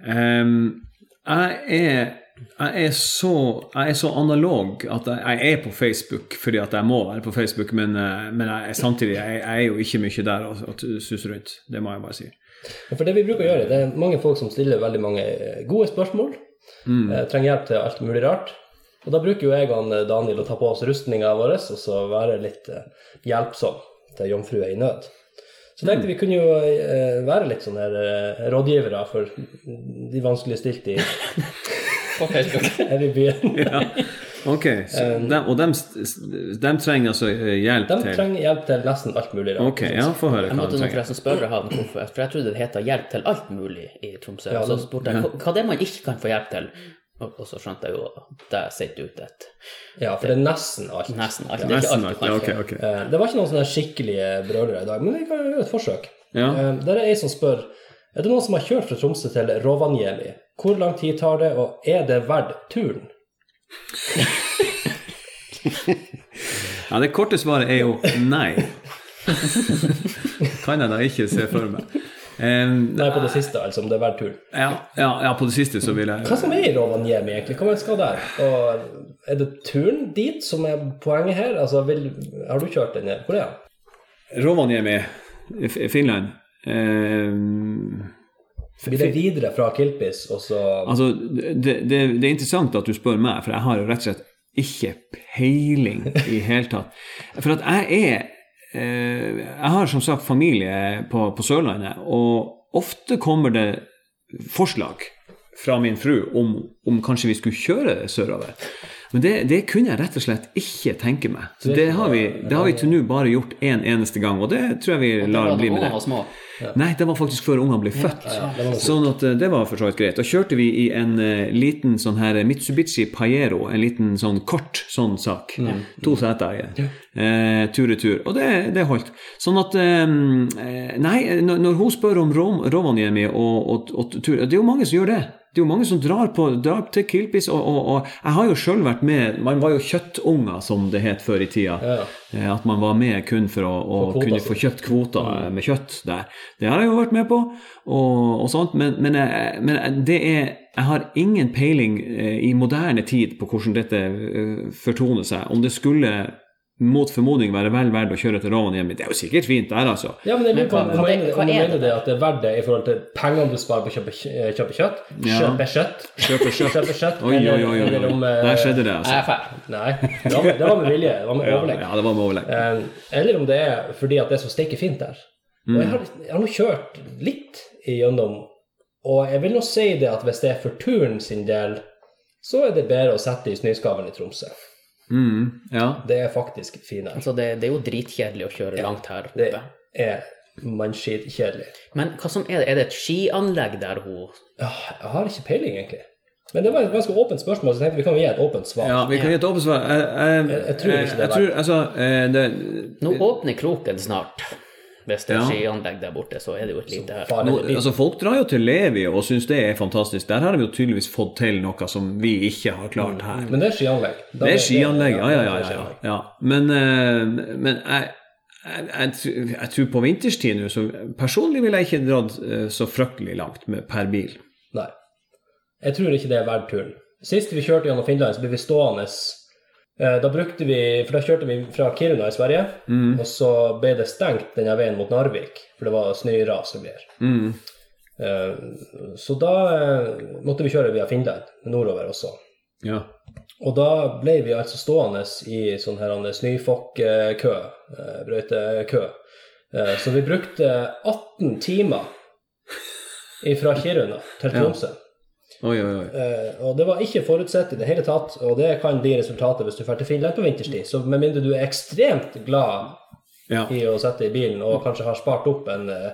Um, jeg er jeg er, så, jeg er så analog at jeg, jeg er på Facebook fordi at jeg må være på Facebook, men, eh, men jeg, samtidig jeg, jeg er jo ikke mye der og, og suser rundt. Det må jeg bare si. For det vi bruker å gjøre, det er mange folk som stiller veldig mange gode spørsmål. Mm. eh, trenger hjelp til alt mulig rart. Og da bruker jo jeg og eh, Daniel å ta på oss rustninga vår og så være litt eh, hjelpsom til jomfruer i nød. Så tenkte vi kunne jo eh, være litt sånne her, eh, rådgivere for de vanskeligstilte i, [laughs] [laughs] her i byen. [laughs] Ja. Ok, så dem, og de trenger altså hjelp hjelp De til trenger hjelp til nesten alt mulig. Da. Ok, ja, få høre Jeg hva måtte de trenger. forresten spørre han hvorfor, for jeg trodde det heter hjelp til alt mulig i Tromsø. Ja, og så spurte jeg hva, hva det er man ikke kan få hjelp til. Og, så skjønte jeg jo at det sitter ut et Ja, for det er nesten alt. nesten alt. Det er ikke alt du kan okay, få. Eh, Det var ikke noen sånne skikkelige brølere i dag, men vi kan gjøre et forsøk. Ja. Eh, Der er ei som spør er det noen som har kjørt fra Tromsø til Rovaniemi. Hvor lang tid tar det, og er det verdt turen? Ja, det korte svaret er jo nei. kan jeg da ikke se for meg. Em, Nei, på det siste, altså, om det er verdt turen. ja, ja, ja, på det siste så vil jeg Hva som er i Rovaniemi, egentlig? Hva man skal der? Og er det turen dit som er poenget her? Altså, vil, har du kjørt den ned? Hvor er den? Rovaniemi, Finland. Um, blir det er videre fra Kilpis, og så Altså, det, det, det er interessant at du spør meg, for jeg har jo rett og slett ikke peiling i hele tatt. For at jeg er Jeg har som sagt familie på, på Sørlandet, og ofte kommer det forslag fra min fru om, om kanskje vi skulle kjøre sørover. Men det, det kunne jeg rett og slett ikke tenke meg. Så det har vi, det har vi til nå bare gjort én en eneste gang, og det tror jeg vi lar bli med det. Nei, det var faktisk før ungene ble født. sånn at eh, det var for så vidt greit. Da kjørte vi i en eh, liten sånn her Mitsubishi Pajero, en liten sånn kort sånn sak. To seter. Eh, tur-retur. Og det, det holdt. Sånn at eh, Nei, når, hun spør om Rom, Rovaniemi og, og, og tur Det er jo mange som gjør det. Det er jo mange som drar, på, drar til Kilpis, og, og, og jeg har jo sjøl vært med Man var jo kjøttunger, som det het før i tida. Ja. Eh, At man var med kun for å, å For kunne få kjøpt kvoter med kjøtt der. Det har jeg jo vært med på, og, sånt, men, men, jeg, men det er Jeg har ingen peiling eh, i moderne tid på hvordan dette eh, fortoner seg. Om det skulle mot formodning være vel verdt å kjøre til Rovaniemi. Det er jo sikkert fint der, altså. Ja, men jeg lurer på om du mener, hva om du er mener det det at det er verdt det i forhold til pengene du sparer på å kjøpe, kjøpe kjøtt? Ja. Kjøpe kjøtt? Kjøpe kjøtt. [laughs] Kjøpe kjøtt? Oi, oi, oi, oi. om, eh, Der skjedde det, altså. Nei, det var, det var med vilje. Det var med overlegg. ja, det var med overlegg. Eh, Eller om det er fordi at det er så steike fint der. Og Mm. jeg har, jeg har nå kjørt litt igjennom, og jeg vil nå si det at hvis det er for turen sin del, så er det bedre å sette i snøskavlen i Tromsø. Mm, ja. Det er faktisk finere. Altså, det, det er jo dritkjedelig å kjøre langt her oppe. Det er mannskitkjedelig. Men hva som er det? Er det et skianlegg der hun Ja, jeg har ikke peiling, egentlig. Men det var et ganske åpent spørsmål, så jeg tenkte vi kan gi et åpent svar. ja, vi kan gi et åpent svar. Jeg, jeg, jeg tror ikke det er jeg tror, altså, eh, det, Nå åpner kroken snart. Hvis det er Ja. skianlegg der borte, så er det jo et lite her. Nå, altså Folk drar jo til Levi og syns det er fantastisk. Der har vi jo tydeligvis fått til noe som vi ikke har klart her. Men det er skianlegg. Da Det er skianlegg, ja, ja, ja. det ja, ja. Men, eh, men jeg, jeg, jeg, jeg tror på vinterstid nå, så personlig ville jeg ikke dratt eh, så fryktelig langt med, per bil. Nei. Jeg tror ikke det er verdt turen. Sist vi kjørte gjennom Finland, så ble vi stående Da brukte vi For da kjørte vi fra Kiruna i Sverige, og så ble det stengt denne veien mot Narvik, for det var snøras og greier. Mm. Eh, Så da eh, måtte vi kjøre via Finland, nordover også. Ja. Og da ble vi altså stående i sånn her eh, brøytekø. Eh, Så vi brukte 18 timer fra Kiruna til Tromsø. Oi, oi, oi. Uh, og det var ikke forutsett i det hele tatt, og det kan bli resultatet hvis du drar til Finland på vinterstid. Så med mindre du er ekstremt glad Ja. i å sette i bilen, og kanskje har spart opp en uh,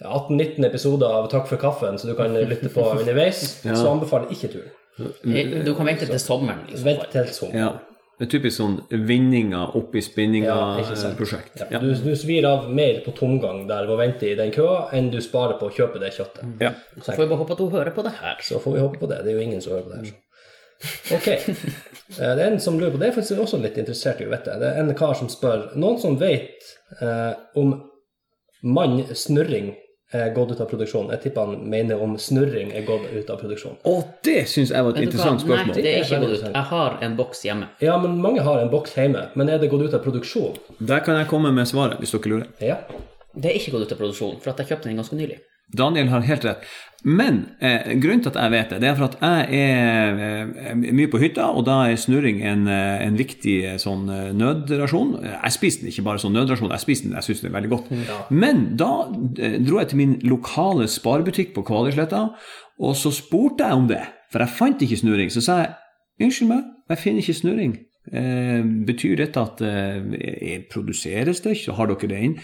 18-19 episoder av Takk for kaffen, så du kan lytte på [laughs] underveis, Ja. så anbefaler jeg ikke turen. Du kan vente til sommeren. Liksom. Vent til sommeren. ja. Det er typisk sånn vinninga opp i spinninga-prosjekt. Ja. Ja. Du, du svir av mer på tomgang der ved å vente i den køa, enn du sparer på å kjøpe det kjøttet. Ja. Så får vi bare håpe at hun hører på det her. Så får vi håpe på det. Det er jo ingen som hører på det her. så. Ok. [laughs] Eh, Det er en som lurer på det, er faktisk også litt interessert i å vite. Det er en kar som spør Noen som vet eh, om mann snurring er gått ut av produksjon? Jeg tipper han mener om snurring er gått ut av produksjon. Å, det syns jeg var et interessant spørsmål. Nei, det er ikke gått ut. Jeg har en boks hjemme. Ja, men mange har en boks hjemme. Men er det gått ut av produksjon? Der kan jeg komme med svaret, hvis dere lurer. Ja. Det er ikke gått ut av produksjon, for at jeg kjøpte den ganske nylig. Daniel har helt rett. Men eh, grunnen til at jeg vet det, det er for at jeg er eh, mye på hytta, og da er snurring en, eh, en viktig eh, sånn eh, nødrasjon. Jeg spiser den ikke bare som nødrasjon, jeg spiser den, jeg syns den er veldig godt. Men da eh, dro jeg til min lokale sparebutikk på Kvaløysletta, og så spurte jeg om det, for jeg fant ikke snurring. Så sa jeg unnskyld meg, jeg finner ikke snurring. Eh, betyr dette at eh, produseres det ikke, har dere det inn?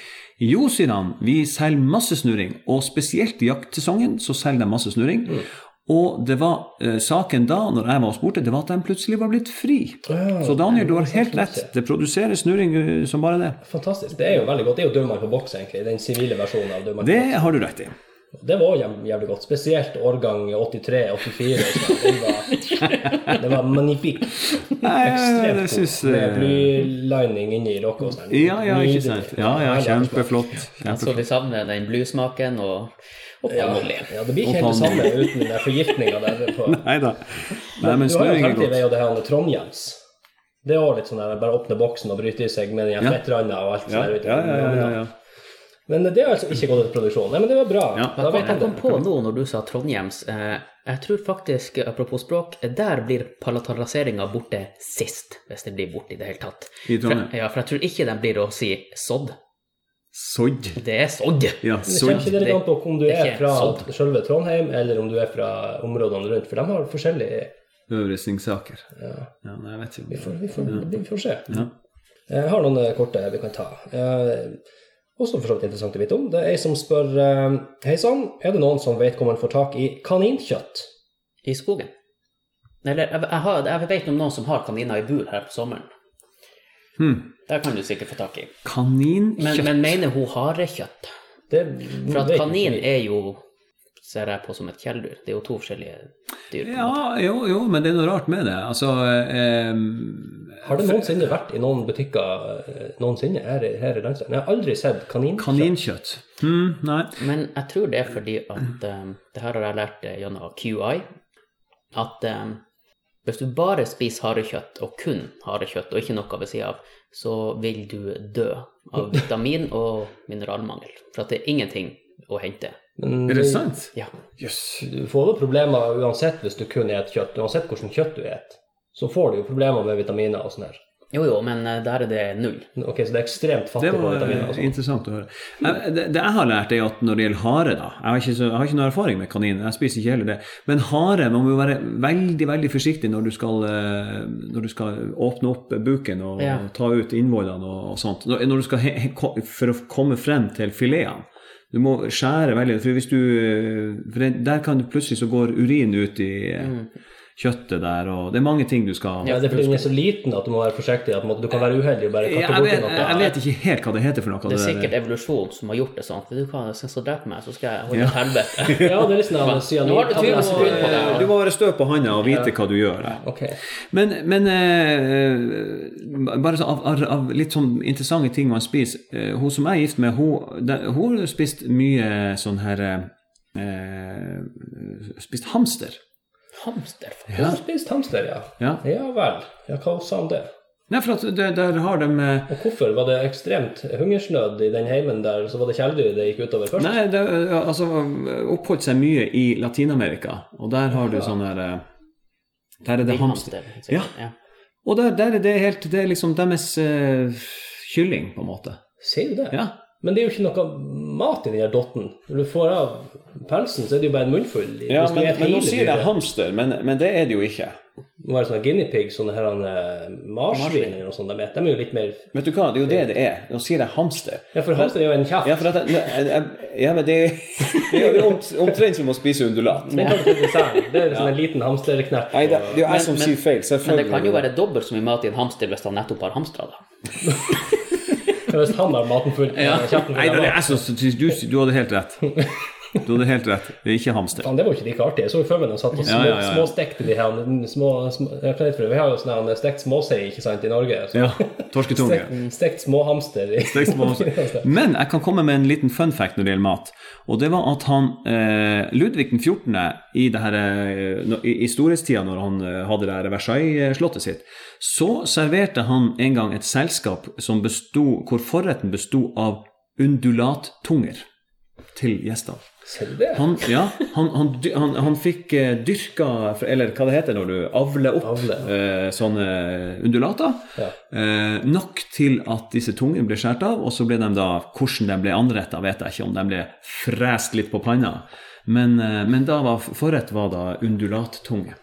Jo, sier han, vi selger masse snurring, og spesielt i jaktsesongen så selger de masse snurring. Og det var eh, saken da, når jeg var og spurte, det var at de plutselig var blitt fri. Ja, så Daniel, du har det helt rett. det. Det produseres snurring eh, som bare det. Fantastisk. Det er jo veldig godt. Det er jo Dødmark på boks, egentlig. Den sivile versjonen av Dødmark på Det har du rett i. Det var jævlig godt. Spesielt årgang 83-84. Det, var, magnifikt, var magnifik. Ekstremt det god. Med eh, blylining inni sånn. Ja, ja, ikke sant. Ja, ja, kjempeflott. kjempeflott. Så vi savner den blysmaken og, Ja, ja, det blir ikke helt det samme uten den forgiftninga der. På. [laughs] Nei da. Men Du har jo snurring er er jo det her med Trondhjems. Det er òg litt sånn der, bare åpne boksen og bryte i seg med den fettranda og alt Ja, sånt. der ute. ja, ja, ja, ja. Men det har altså ikke gått ut produksjon. Nei, men det var bra. Ja. Da Jeg kom, vet jeg jeg kom på nå når du sa Trondhjems eh, Jeg tror faktisk, apropos språk, der blir palataliseringa borte sist, hvis det blir borte i det hele tatt. I For, Trondheim. ja, for jeg tror ikke den blir å si sådd. Sådd? Det er sådd. Ja, sådd. Det kommer ikke det litt an på om du er er fra sodd. selve Trondheim, eller om du er fra områdene rundt. For de har forskjellige Øvre ja, Ja, nei, jeg vet ikke. vi, får, vi, får, vi får se. Ja. Jeg har noen eh, korte vi kan ta. Eh, også for så vidt interessant å vite om. Det er ei som spør eh, Hei sann, er det noen som vet hvor man får tak i kaninkjøtt? I skogen. Eller jeg, jeg, har, jeg vet om noen som har kaniner i bur her på sommeren. Hmm. Der kan du sikkert få tak i. Men, Kaninkjøtt. men mener hun harekjøtt? Det For at kanin er jo ser jeg på som et kjæledyr. Det er jo to forskjellige dyr. på. Ja, jo, jo, men det er noe rart med det. Altså eh, Har det noensinne vært i noen butikker eh, noensinne her, her i landsdelen? Jeg har aldri sett kaninkjøtt. Kaninkjøtt. Mm, nei. Men jeg tror det er fordi at um, Det her har jeg lært eh, gjennom QI. At um, hvis du bare spiser harekjøtt, og kun harekjøtt, og ikke noe ved sida av, så vil du dø av [laughs] vitamin- og mineralmangel. For at det er ingenting å hente. Men Er det sant? Ja. Yes. Du får jo problemer uansett hvis du kun spiser kjøtt. Uansett hvordan kjøtt du spiser, så får du jo problemer med vitaminer og sånn her. Jo, jo, men eh, der er det null. Ok, Så det er ekstremt fattig på vitaminer Det eh, sånn. interessant å høre. Jeg, det, det jeg har lært, er at når det gjelder hare da, Jeg har ikke, så, jeg har ikke noe erfaring med kanin, jeg spiser ikke heller det. Men hare man må jo være veldig veldig forsiktig når du skal, eh, når du skal åpne opp buken og Ja. ta ut innvollene og, og sånt. Når, når du skal he, he, For å komme frem til filetene. Du må skjære veldig, for hvis du For der kan plutselig så går urin ut i eh, kjøttet der, og det er mange ting du skal Ja, det er fordi den er så liten at du må være forsiktig. At du kan være uheldig og bare jeg, borti vet, noe. jeg vet ikke helt hva det heter for noe. Det er sikkert evolusjon som har gjort det sånn. Vet du hva, hvis jeg dreper meg, så skal jeg holde Ja. et helvete. [laughs] Ja, det er litt sånn Nå at cyanid har du 20 sekunder på deg. Du må være stø på handa og vite hva du gjør. Ok. Men, men uh, bare så av, av, av litt sånn interessante ting man spiser. uh, hun som jeg er gift med, hun, det, hun har spist mye sånn her uh, Spist hamster. Hamster? faen. ja. spist hamster, ja. Ja. Ja vel. Ja, hva sa han det? Nei, for at det, der har de eh, Og hvorfor? Var det ekstremt hungersnød i den heimen der, så var det kjæledyr det gikk utover først? Nei, det altså, oppholdt seg mye i Latin-Amerika, og der har du sånn her eh, Der er det hamster. Sikkert. Ja. Og der, der er det helt Det er liksom deres uh, kylling, på en måte. Ser du det? Ja. Men det er jo ikke noe mat i den her dotten. Når du får av pelsen, så er det jo bare en munnfull. Ja, men, men nå sier jeg hamster, men, men det er det jo ikke. Det må være sånne guinea pig, sånne her eh, marsvin eller noe sånt de er jo litt mer Vet du hva, det er jo det det er. Nå sier jeg hamster. Ja, for hamster er jo en kjeft. Ja, for at jeg, jeg, ja, men det, [laughs] det er jo omtrent som å spise undulat. Det er sånn en liten hamsterknert. Nei, det, det er jo jeg som men- sier feil, Men det kan jo være dobbelt så mye mat i en hamster hvis han nettopp har hamstra, da. [laughs] Hvis han har maten full. Ja. kjeften Nei, det jeg syns du, du hadde helt rett. Du hadde helt rett. Det er ikke hamster. Fan, det var jo ikke like artig. Jeg så jo før meg de satt og små, Ja, ja, ja, ja. småstekte de her små, små. Vi har jo sånn her stekt småsei ikke sant, i Norge. Så. Ja, torsketunge. [laughs] Stekt, stekt småhamster. Stekt småhamster. [laughs] Men jeg kan komme med en liten fun fact når det gjelder mat. Og det var at han eh, Ludvig den 14. i, det her, eh, i, storhetstida, når han eh, hadde det her Versailles-slottet sitt, så serverte han en gang et selskap som besto, hvor forretten besto av undulattunger. til gjestene. Ser du det? Han, ja, han, han, han, han fikk eh, dyrka, eller hva det heter når du avler opp Avle. eh, sånne undulater, Ja. eh, nok til at disse tungene ble skåret av, og så ble de da, hvordan de ble anretta, vet jeg ikke, om de ble frest litt på panna, men, eh, men da var forrett var da undulattunge.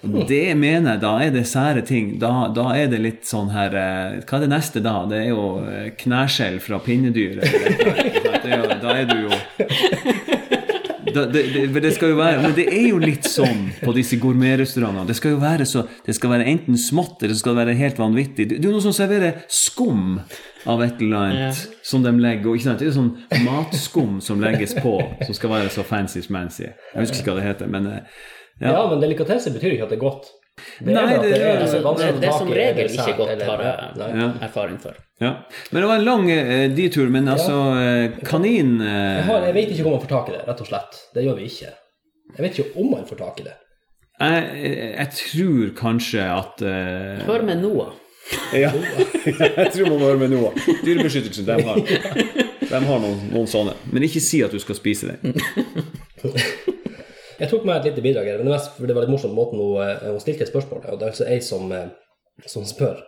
Det mener jeg, da er det sære ting. Da, da er det litt sånn her eh, Hva er det neste da? Det er jo kneskjell fra pinnedyr. eller noe. [laughs] Det Da er du jo da, det, det, det skal jo være, men det er jo litt sånn på disse gourmetrestaurantene. Det skal jo være så, det skal være enten smått eller det skal være helt vanvittig. Det, det er jo noen som serverer skum av et eller annet som de legger, ikke sant? Det er jo sånn matskum som legges på, som skal være så fancy-smancy. Jeg husker ikke hva det heter, men eh, Ja, ja. men delikatesse betyr ikke at det er godt. Det Nei, at det- er Altså, det, det er som regel ikke godt, eller- har jeg Ja. erfaring for. ja. Men det var en lang eh, ditur, men altså eh, Kanin eh, Jeg, har, jeg vet ikke om man får tak i det, rett og slett. Det gjør vi ikke. Jeg vet ikke om man får tak i det. jeg, jeg tror kanskje at eh, Hør med Noah. Ja, [laughs] jeg tror man må høre med Noah. Dyrebeskyttelsen, de har, de har noen, noen sånne. Men ikke si at du skal spise det. [laughs] Jeg tok med et lite bidrag her, men det, mest, for det var litt morsomt måten hun, eh, hun stilte spørsmålet, og det er altså ei som, eh, som spør.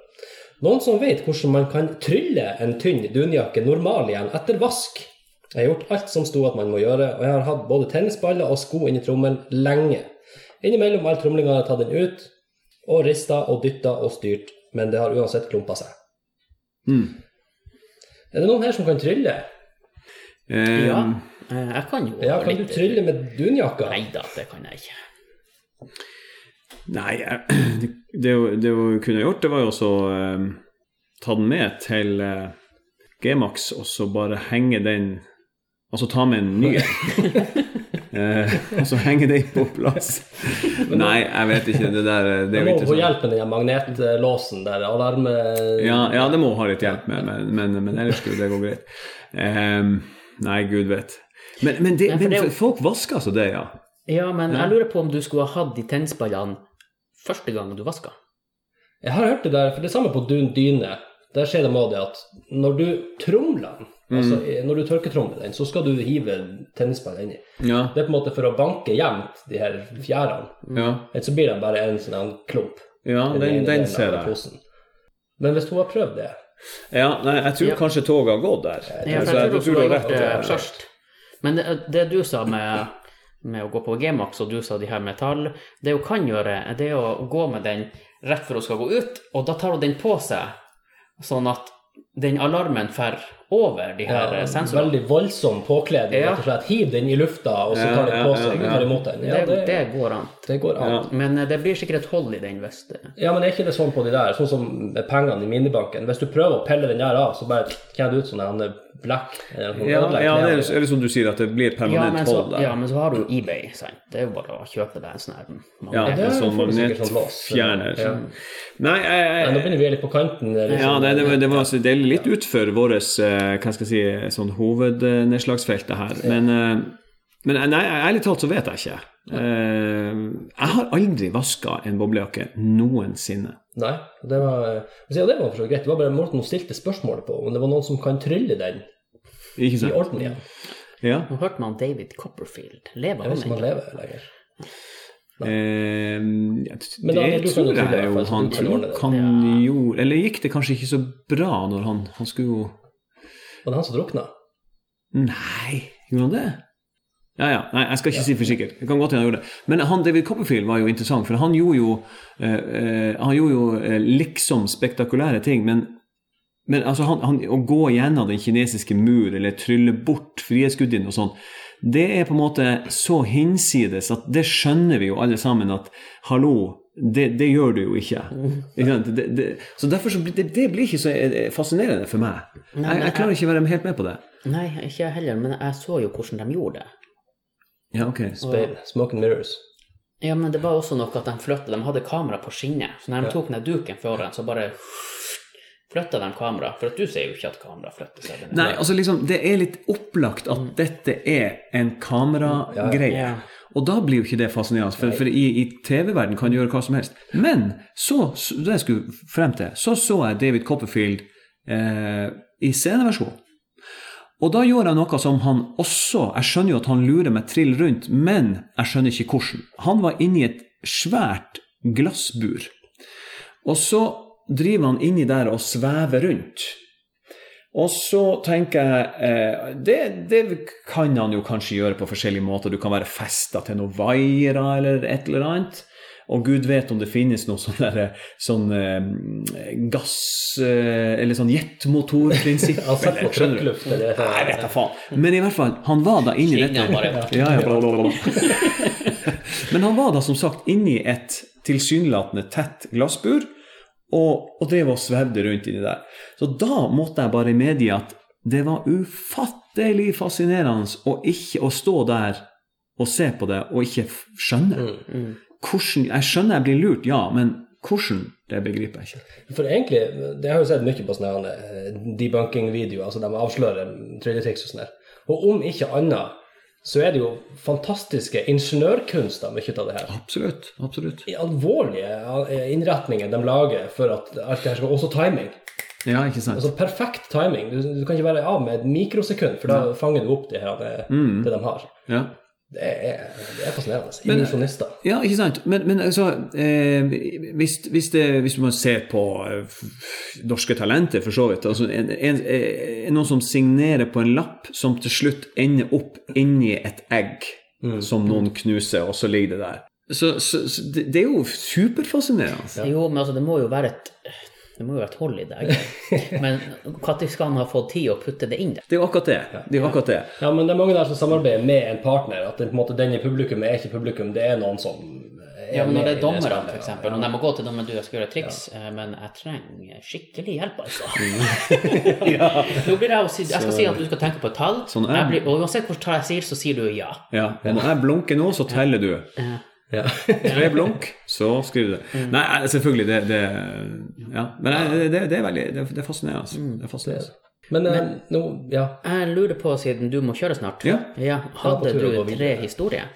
Noen som vet hvordan man kan trylle en tynn dunjakke normal igjen etter vask? Jeg har gjort alt som sto at man må gjøre, og jeg har hatt både tennisballer og sko inni trommelen lenge. Innimellom all tromlinga har jeg tatt den ut, og rista og dytta og styrt, men det har uansett klumpa seg. Mm. Er det noen her som kan trylle? Um, Ja, jeg kan jo Ja, kan du trylle med dunjakka? Nei da, det kan jeg ikke. Nei, [clears throat] det, det, det vi kunne gjort, det var jo også eh, ta den med til eh, G-Max, og så bare henge den Altså ta med en ny en. [laughs] [laughs] eh, og så henge den på plass. [laughs] Nei, jeg vet ikke. Det der det Du er jo ikke få sånn. hjelp med den magnetlåsen der, alarm... Ja, ja, det må ha litt hjelp med, men, men, men ellers skulle det gå greit. Ehm, nei, gud vet. Men, men, det, men det folk vasker altså det, ja. Ja, men jeg lurer på om du skulle ha hatt de tennspallene første gang du vaska. Jeg har hørt det der, for det er samme på dun dyne. Der skjer det med det at når du tromler den, altså Mm. når du tørketromler den, så skal du hive tennisballen inni. Ja, Det er på en måte for å banke jevnt de her fjærene. ja, Ellers så blir det bare en sånn klump. ja i den, den ser jeg. posen. Men hvis hun har prøvd det Ja, nei, jeg tror Ja. kanskje toget har gått der. Ja, Så for jeg tror jeg tror du har rett. Men det, det du sa med, med å gå på G-Max, og du sa de her metall Det hun kan gjøre, det er å gå med den rett før hun skal gå ut, og da tar hun den på seg, sånn at den alarmen fer over de her ja, sensorene. Veldig voldsom påkledning, Ja. rett og slett. Hiv den i lufta, og så Ja, tar den ja, på ja, seg og ja. tar imot den. Ja, det, det, det går an. Det går an. Ja. Men eh, det blir sikkert et hold i den hvis det Ja, men er ikke det sånn på de der, sånn som med pengene i minibanken? Hvis du prøver å pelle den der av, så bare kjenner du ut sånn en black eller sånn Ja, ja, det er, knær. eller som du sier, at det blir permanent ja, så, hold der. ja, men så har du eBay, sant. Det er jo bare å kjøpe deg en sånn her. Ja, det er sånn får sånn magnetfjerner. Ja. Nei, jeg, Nei, nå begynner vi litt på kanten. Liksom. ja, nei, det, var- det, var, det er litt utfor vårt eh, hva skal jeg si, sånn hovednedslagsfelt, det her. Men, eh, men nei, ærlig talt så vet jeg ikke. Eh, Jeg har aldri vaska en boblejakke noensinne. Nei, det var, ja, det var for så greit. Det var bare måten hun stilte spørsmålet på, om det var noen som kan trylle den Ikke i sant? orden igjen. Ja. Nå hørte man David Copperfield. Lever Jeg ikke om han han ennå? lever lenger. Eh, ja, det, da, det tror i jeg jo han kan ordne det. jo Eller gikk det kanskje ikke så bra når han Han skulle jo Var det han som drukna? Nei, gjorde han det? Ja, ja. Nei, jeg skal ikke si for sikkert. Det kan godt hende han gjorde det. Men han David Copperfield var jo interessant, for han gjorde jo, eh, eh, han gjorde jo eh, liksom spektakulære ting, men, men altså han, han, å gå gjennom den kinesiske mur, eller trylle bort Frihetsgudinnen og sånn, det er på en måte så hinsides at det skjønner vi jo alle sammen at hallo, det, det gjør du jo ikke. ikke sant? Det, det, så derfor så det, blir ikke så eh, fascinerende for meg. Jeg, jeg klarer ikke å være helt med på det. Nei, ikke jeg heller, men jeg så jo hvordan de gjorde det. Ja, ok. Speil. Smoke and mirrors. Ja, men det var også noe at de flytta De hadde kamera på skinnet, så når de tok ned duken foran, så bare flytta de kamera. For at du sier jo ikke at kamera flytter seg. Nei, altså liksom, det er litt opplagt at dette er en kameragreie. Ja. Og da blir jo ikke det fascinerende, for, for i, i TV-verden kan du gjøre hva som helst. Men så, så- det jeg skulle frem til, så så jeg David Copperfield eh, i sceneversjon. Og da gjorde jeg noe som han også Jeg skjønner jo at han lurer meg trill rundt, men jeg skjønner ikke hvordan. Han var inni et svært glassbur. Og så driver han inni der og svever rundt. Og så tenker jeg eh, det, det kan han jo kanskje gjøre på forskjellige måter. Du kan være festa til noen vaiere eller et eller annet. Og gud vet om det finnes noe sånn derre sånn eh, gass... Eh, eller sånn jetmotorprinsipp. [laughs] Eller- Nei, vet da faen. Men i hvert fall, han var da inni dette ja, ja, bla, bla, bla. [laughs] Men han var da som sagt inni et tilsynelatende tett glassbur, og, og drev og svevde rundt inni der. Så da måtte jeg bare medgi at det var ufattelig fascinerende å, ikke, å stå der og se på det og ikke skjønne. skjønne. Mm. Hvordan, jeg skjønner jeg blir lurt, ja, men hvordan, det begriper jeg ikke. For egentlig, det har jo sett mye på sånne eh, debunking-videoer, altså de avslører trylletriks og sånn her. Og om ikke annet, så er det jo fantastiske ingeniørkunster mye av det her. Absolutt. absolutt. I alvorlige eh, innretninger de lager for at alt det her skal Også timing. Ja, ikke sant? Altså perfekt timing. Du, du kan ikke være av med et mikrosekund, for da fanger du opp det, her, det, Mm. det de har. Ja. Det er, det er fascinerende. Men- Illusjonister. Ja, ikke sant. Men, men altså, eh, hvis, hvis, det, hvis man ser på eh, norske talenter, for så vidt altså, en, en, en, Noen som signerer på en lapp som til slutt ender opp inni et egg som noen knuser, og så ligger det der. Så, så, så det, det er jo superfascinerende. Jo, men altså, det må jo være et det må jo være et hold i det. Men når skal han ha fått tid å putte det inn der? Det er jo akkurat det. det, er akkurat det. Ja, men det er mange der som samarbeider med en partner. At det, på en måte, den i publikum er ikke publikum, det er noen som er Ja, men når det er dommerne, f.eks. ja. Når de må gå til dommeren du jeg skal gjøre triks, ja. men jeg trenger skikkelig hjelp, altså. [laughs] Nå blir jeg, si, jeg skal si at du skal tenke på et tall, Sånn jeg, jeg blir, og uansett hvilket tall jeg sier, så sier du ja. Ja, når jeg blunker nå, så teller du. Ja. Tre blunk, så skriver du det. Nei, nei, selvfølgelig, det, det Ja. Men det, det, det er veldig Det, det er fascinerende. Det er fascinerende. Men, Men nå, ja. Jeg lurer på, siden du må kjøre snart, Ja. hadde du tre historier?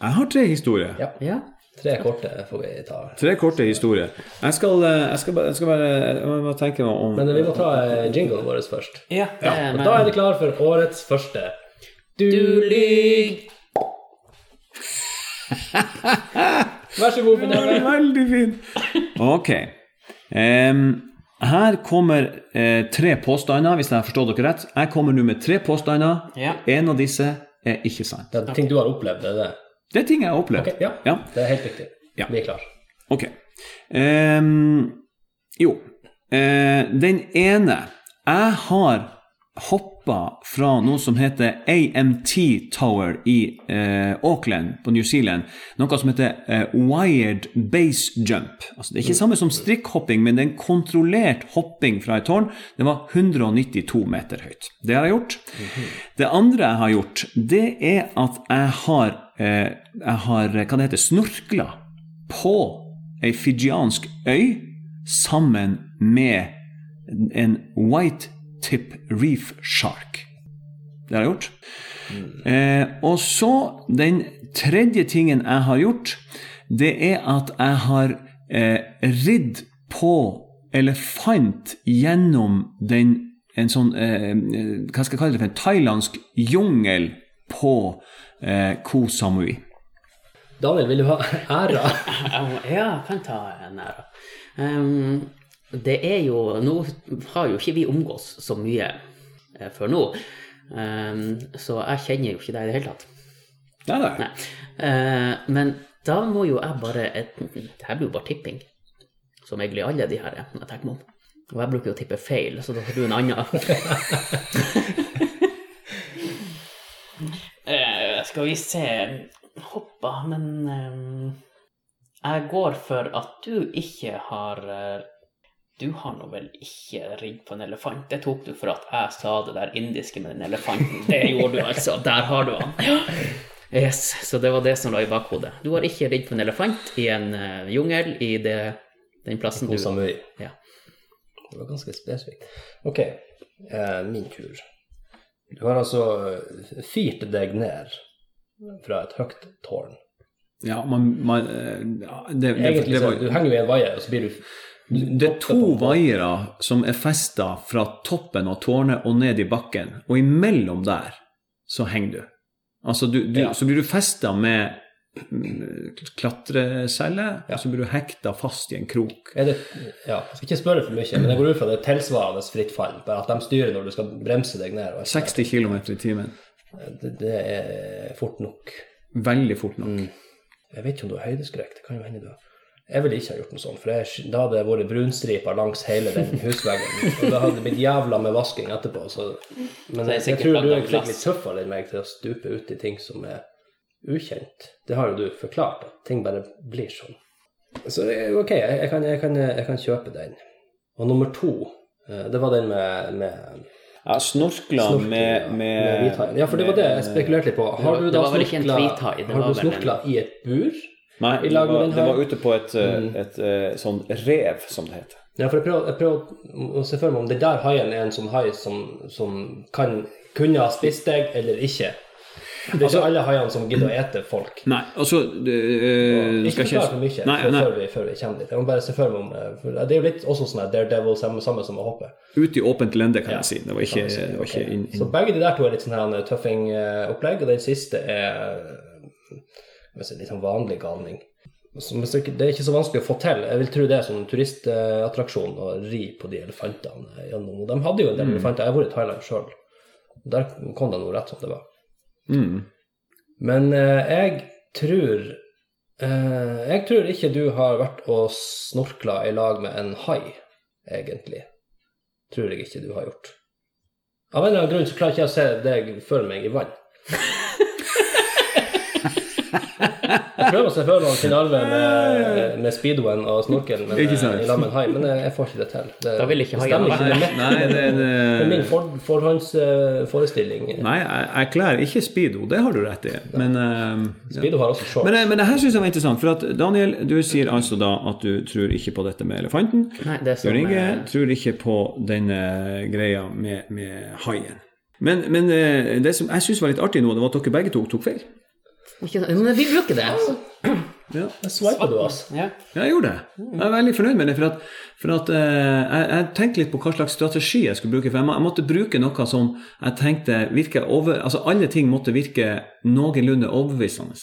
Jeg har tre historier. ja. Ja. Tre korte får vi ta. Tre korte historier. Jeg skal, eh, jeg skal, jeg skal bare Jeg må bare tenke meg om Men vi må ta eh, jinglen vår først. Ja, da er det klar for årets første. Du, Du lyg! [laughs] Vær så god, Det var veldig fint. Ok. Um, her kommer eh, tre påstander, hvis jeg har forstått dere rett. Jeg kommer nå med tre påstander. Ja. En av disse er ikke sant. Det er ting du har opplevd, det er det? Det er ting jeg har opplevd. Okay, ja. Ja. Det er helt riktig. Ja. Vi er klar. Ok. Um, jo, Uh, den ene Jeg har hoppa fra noe som heter AMT Tower i eh, Auckland på New Zealand. Noe som heter eh, wired base jump. Altså, det er ikke samme som strikkhopping, men det er en kontrollert hopping fra et tårn. Det var 192 meter høyt. Det har jeg gjort. Det andre jeg har gjort, det er at jeg har, eh, jeg har hva det heter, snorkla på ei fijiansk øy sammen med en white tip reef shark. Det har jeg gjort. Eh, og så den tredje tingen jeg har gjort, det er at jeg har eh, ridd på elefant gjennom den en sånn eh, Hva skal jeg kalle det for en thailandsk jungel på eh, Koh Samui. Daniel, vil du ha æra? [laughs] Ja, jeg kan ta en æra. Um, det er jo Nå har jo ikke vi omgås så mye eh, før nå, um, så jeg kjenner jo ikke deg i det hele tatt. Nei, nei. Nei. Uh, men da må jo jeg bare et, Det her blir jo bare tipping, som egentlig alle de her er, når jeg tenker meg om. Og jeg bruker jo å tippe feil, så da får du en annen. uh, [laughs] skal vi se Hoppa, men um, Jeg går for at du ikke har eh, Du har nå vel ikke ridd på en elefant? Det tok du for at jeg sa det der indiske med den elefanten. Det gjorde du altså. Der har du han. Yes, Så det var det som lå i bakhodet. Du har ikke ridd på en elefant i en uh, jungel i det, den plassen du Koh Samui. Ja. Det var ganske spesifikt. Ok, eh, min tur. Du har altså eh, fyrt deg ned fra et høyt tårn. Ja, man, man eh, det, det, Egentlig det så var du henger jo i en vaier, og så blir du Det er to vaiere som er festa fra toppen av tårnet og ned i bakken, og imellom der så henger du. Altså, du, du, Ja. så blir du festa med klatrecelle, ja. og så blir du hekta fast i en krok. Det, ja, jeg skal ikke spørre for mye, men jeg går ut fra det er tilsvarende fritt fall. Bare at de styrer når du skal bremse deg ned. Og 60 km i timen. det, det er fort nok. Veldig fort nok. Jeg vet ikke om du har høydeskrekk. Det kan jo hende du har. Jeg ville ikke ha gjort noe sånt, for jeg, da hadde det vært brunstriper langs hele den husveggen. Og det hadde blitt jævla med vasking etterpå. Så, men Så jeg, jeg tror du er litt tøffere enn meg til å stupe ut i ting som er ukjent. Det har jo du forklart, at ting bare blir sånn. Så det jo ok, jeg, kan, jeg, kan, jeg kan kjøpe den. Og nummer to, eh, det var den med, med Ja, snorkla med, med, ja, med. Ja, for det var det jeg spekulerte litt på. Har du da snorkla i et bur? Nei, det var, det var ute på et, mm. et, et sånn rev, som det heter. Ja, for jeg prøver, jeg prøver å se for meg om det der haien er en sånn hai som, som kan, kunne ha spist deg eller ikke. Det er Altså- ikke alle haiene som gidder å ete folk. Nei, altså det, eh, Ikke forklar for mye Nei, nei. Før, vi, før vi kommer dit. Jeg må bare se for meg om eh, Det er jo litt også sånn Daredevil, samme, samme som å hoppe. Ut i åpent lende, kan Ja, jeg si. Det var ikke, det var ikke inn, Så begge de der to er litt sånn tøffing-opplegg, og den siste er litt sånn vanlig galning. Så, det er ikke så vanskelig å få til. Jeg vil tro det er sånn turistattraksjon å ri på de elefantene gjennom. Og de hadde jo en del Mm. elefanter. Jeg har vært i Thailand sjøl. Der kom det noe rett som det var. Mm. Men eh, jeg tror eh, Jeg tror ikke du har vært og snorkla i lag med en hai, egentlig. Tror jeg ikke du har gjort. Av en eller annen grunn så klarer ikke jeg å se deg før meg i vann. [laughs] Jeg prøver selvfølgelig å finne for meg Finn Arve med, med speedoen og snorkelen men, eh, i lag med en hai, men jeg, får ikke det til. Det, Da vil ikke det haien stemmer være ikke med. Nei, det, er min for, forhåndsforestilling. nei, jeg jeg kler ikke speedo, det har du rett i. Men, uh. Speedo har også shorts. men, eh, men det her syns jeg var interessant. For at Daniel, du sier altså da at du tror ikke på dette med elefanten. Nei, det er eh, tror ikke på denne greia med, med haien. Men, men eh, det som jeg syns var litt artig nå, det var at dere begge to tok feil. Ikke, Men vi bruker det. Ja. Swiper du oss? Ja. Ja, jeg gjorde det. Jeg er veldig fornøyd med det. For at, for at eh, jeg, jeg tenkte litt på hva slags strategi jeg skulle bruke. For jeg, må, jeg måtte bruke noe som jeg tenkte virker over Altså alle ting måtte virke noenlunde overbevisende.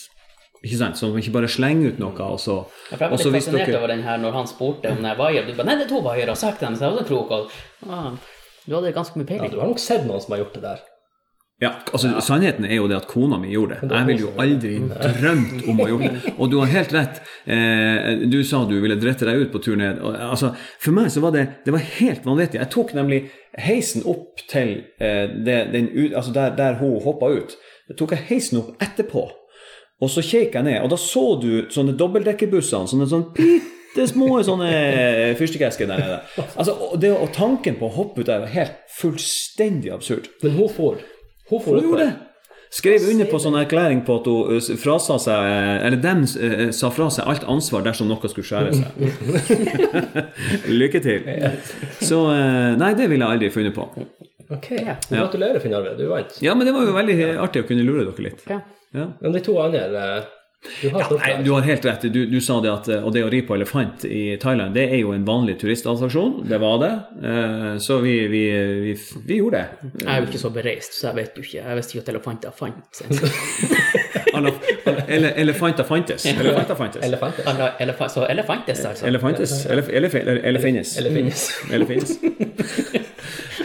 Ikke sant? Så man ikke bare slenger ut noe, og så, Jeg ble litt fascinert dere over den her når han spurte om det er vaier. Du bare Nei, det er to vaiere, og sagt dem, så jeg en krok. Og, ah, du hadde ganske mye Ja, du har nok sett noen som har gjort det der. Ja, altså Sannheten er jo det at kona mi gjorde det. Jeg ville jo aldri drømt om å gjøre det. Og du har helt rett. Eh, du sa du ville drette deg ut på tur ned. Altså, for meg så var det, det var helt vanvittig. Jeg tok nemlig heisen opp til eh, det, den, altså der, der hun hoppa ut. Jeg tok jeg heisen opp etterpå. Og så kjekk jeg ned, og da så du sånne dobbeltdekkerbussene. Sånne sånn bitte små sånne fyrstikkesker der nede. Altså, og, det, og tanken på å hoppe ut der var helt fullstendig absurd. Men hun for. Hun gjorde Hun gjorde det. Skrev under på sånn erklæring på at hun eh, frasa seg Eller dem eh, sa fra seg alt ansvar dersom noe skulle skjære seg. [laughs] Lykke til. Så eh, Nei, det ville jeg aldri funnet på. Ok, Gratulerer, Finn Arve. Du vant. Ja, men det var jo veldig artig å kunne lure dere litt. Ja. Ja. Men de to andre eh, Du har Nei, du har helt rett. Du, du sa det at Og det å ri på elefant i Thailand, det er jo en vanlig turistattraksjon. Det var det. Eh, Så vi, vi, vi, vi gjorde det. Jeg er jo ikke så bereist, så jeg vet jo ikke. Jeg visste ikke at elefanter fantes. [laughs] Alle- ele- Elefanter fantes. Elefanter fantes. Elefantes. Elefantes, altså. Elefantes. Elefantes. elef, eller [laughs]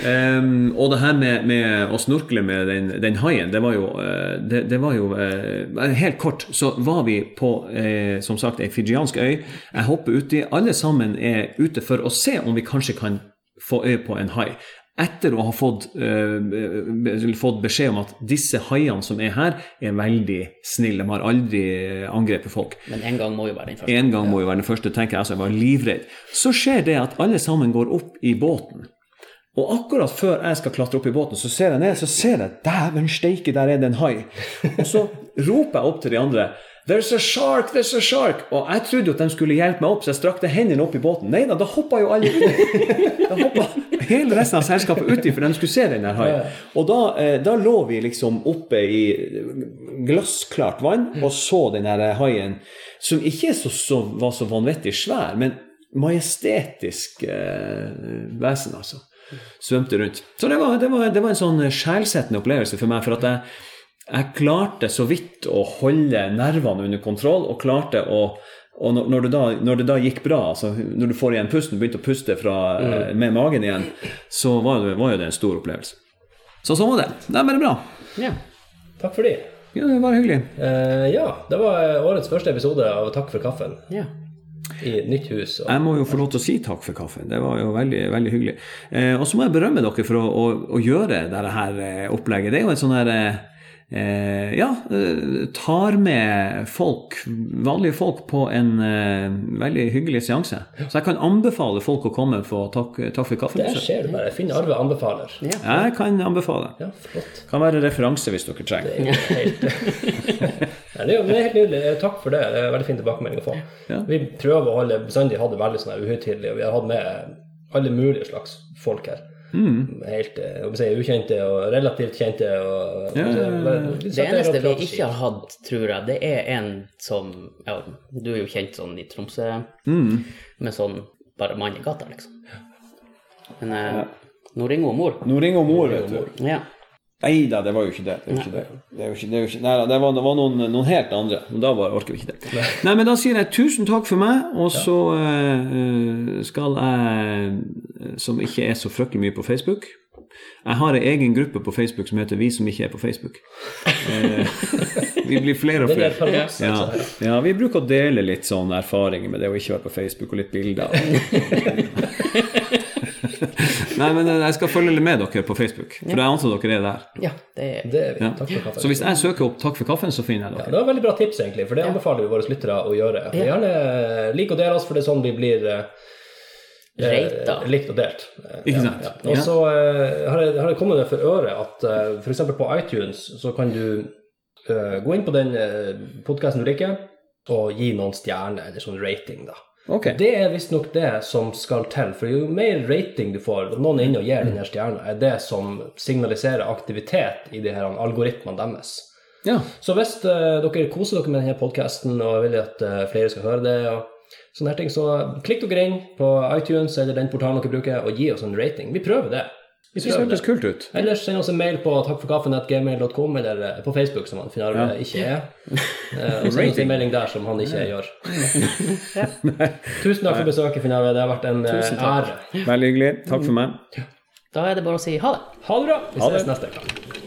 Ehm, og det her med, med å snorkle med den, den haien, det var jo, eh, det, det var jo uh, Helt kort så var vi på uh, som sagt ei fijiansk øy. Jeg hopper uti. Alle sammen er ute for å se om vi kanskje kan få øye på en hai. Etter å ha fått, uh, fått beskjed om at disse haiene som er her, er veldig snille. De har aldri angrepet folk. Men en gang må jo være den første. En gang må jo være den første, tenker jeg, altså jeg var livredd. Så skjer det at alle sammen går opp i båten. Og akkurat før jeg skal klatre opp i båten, så ser jeg ned, så ser jeg dæven steike, der er det en hai. Og så roper jeg opp til de andre There's a shark, there's a shark! Og jeg trodde jo at de skulle hjelpe meg opp, så jeg strakte hendene opp i båten. Nei da, da hoppa jo alle uti. Da hoppa hele resten av selskapet uti, for de skulle se den der haien. Og da, eh, da lå vi liksom oppe i glassklart vann og så den der haien, som ikke så, så, var så vanvittig svær, men majestetisk eh, vesen, altså. Svømte rundt. Så det var, det var, det var en sånn sjelsettende opplevelse for meg. For at jeg, jeg klarte så vidt å holde nervene under kontroll, og klarte å og når, når, det da, når det da gikk bra, altså når du får igjen pusten, begynte å puste fra, mm. med magen igjen, så var, det, var jo det en stor opplevelse. Så sånn var det. Det er bra. Ja. Takk for det. Ja, det var hyggelig. Uh, ja, det var årets første episode av Takk for kaffen ja. I nytt hus. Og, Jeg må jo få lov til å si takk for kaffen. Det var jo veldig, veldig hyggelig. Eh, og så må jeg berømme dere for å, å, å gjøre dette her eh, opplegget. Det er jo en sånn her eh, eh, Ja, eh, tar med folk, vanlige folk, på en eh, veldig hyggelig seanse. Så jeg kan anbefale folk å komme på Takk, takk for der kaffen-besøk. ser du meg. Jeg finner Arve anbefaler. Ja. Jeg kan anbefale. Ja, flott. Kan være referanse hvis dere trenger. Det er helt, [laughs] ja, det er jo det er helt nydelig. Takk for det. Det er veldig fin tilbakemelding å få. Ja. Vi prøver å holde bestandig ha det veldig sånn uhøytidelig, og vi har hatt med alle mulige slags folk her. Mm. Helt om jeg sier, ukjente og relativt kjente. Og, Ja, ja, ja. Det eneste vi ikke har hatt, tror jeg, det er en som ja, Du er jo kjent sånn i Tromsø, Mm. med sånn bare mann i gata, liksom. Men ja. nå ringer hun mor. Nå ringer mor, vet du. Ja. Nei da, det var jo ikke det. Det ikke det. Det, ikke, det, ikke, nei, det var, var noen, noen helt andre. Men da bare orker vi ikke det. Nei, men da sier jeg tusen takk for meg, og så uh, skal jeg, som ikke er så fryktelig mye på Facebook Jeg har en egen gruppe på Facebook som heter Vi som ikke er på Facebook. Uh, [laughs] vi blir flere og er flere. Ja, altså. ja, vi bruker å dele litt sånn erfaringer med det å ikke være på Facebook, og litt bilder. [laughs] Nei, men eh, jeg skal følge litt med dere på Facebook, for jeg antar dere er der. ja, det er Det er vi. Ja. Takk for kaffen. Så hvis jeg søker opp 'Takk for kaffen', så finner jeg Ja, dere. det var veldig bra tips, egentlig, for det anbefaler vi våre lyttere å gjøre. Gjerne lik og del oss, for det er sånn vi blir eh, Reita. eh, likt og delt. Eh, Ikke sant? Ja. Og så eh, har, jeg, har det kommet det for øre at uh, f.eks. på iTunes så kan du eh, gå inn på den uh, podkasten du liker, og gi noen stjerner, eller sånn rating, da. Ok. Det er visstnok det som skal til, for jo mer rating du får, og noen er inne og gir den her stjerna, er det som signaliserer aktivitet i de her algoritmene deres. Ja. Så hvis uh, dere koser dere med denne podkasten og vil at uh, flere skal høre det, og sånne her ting, så klikk dere inn på iTunes eller den portalen dere bruker, og gi oss en rating. Vi prøver det. Vi Det hørtes kult ut. Ellers send oss en mail på takkforkaffen.gmail.com, eller eh, på Facebook, som han Finn ja. ikke er. [laughs] Eh, Og send oss en melding der som han ikke gjør. [laughs] Tusen takk for besøket, Finn Arve. Det har vært en eh, ære. Veldig hyggelig. Takk for meg. Da er det bare å si ha det. Ha det bra. Vi ses neste gang.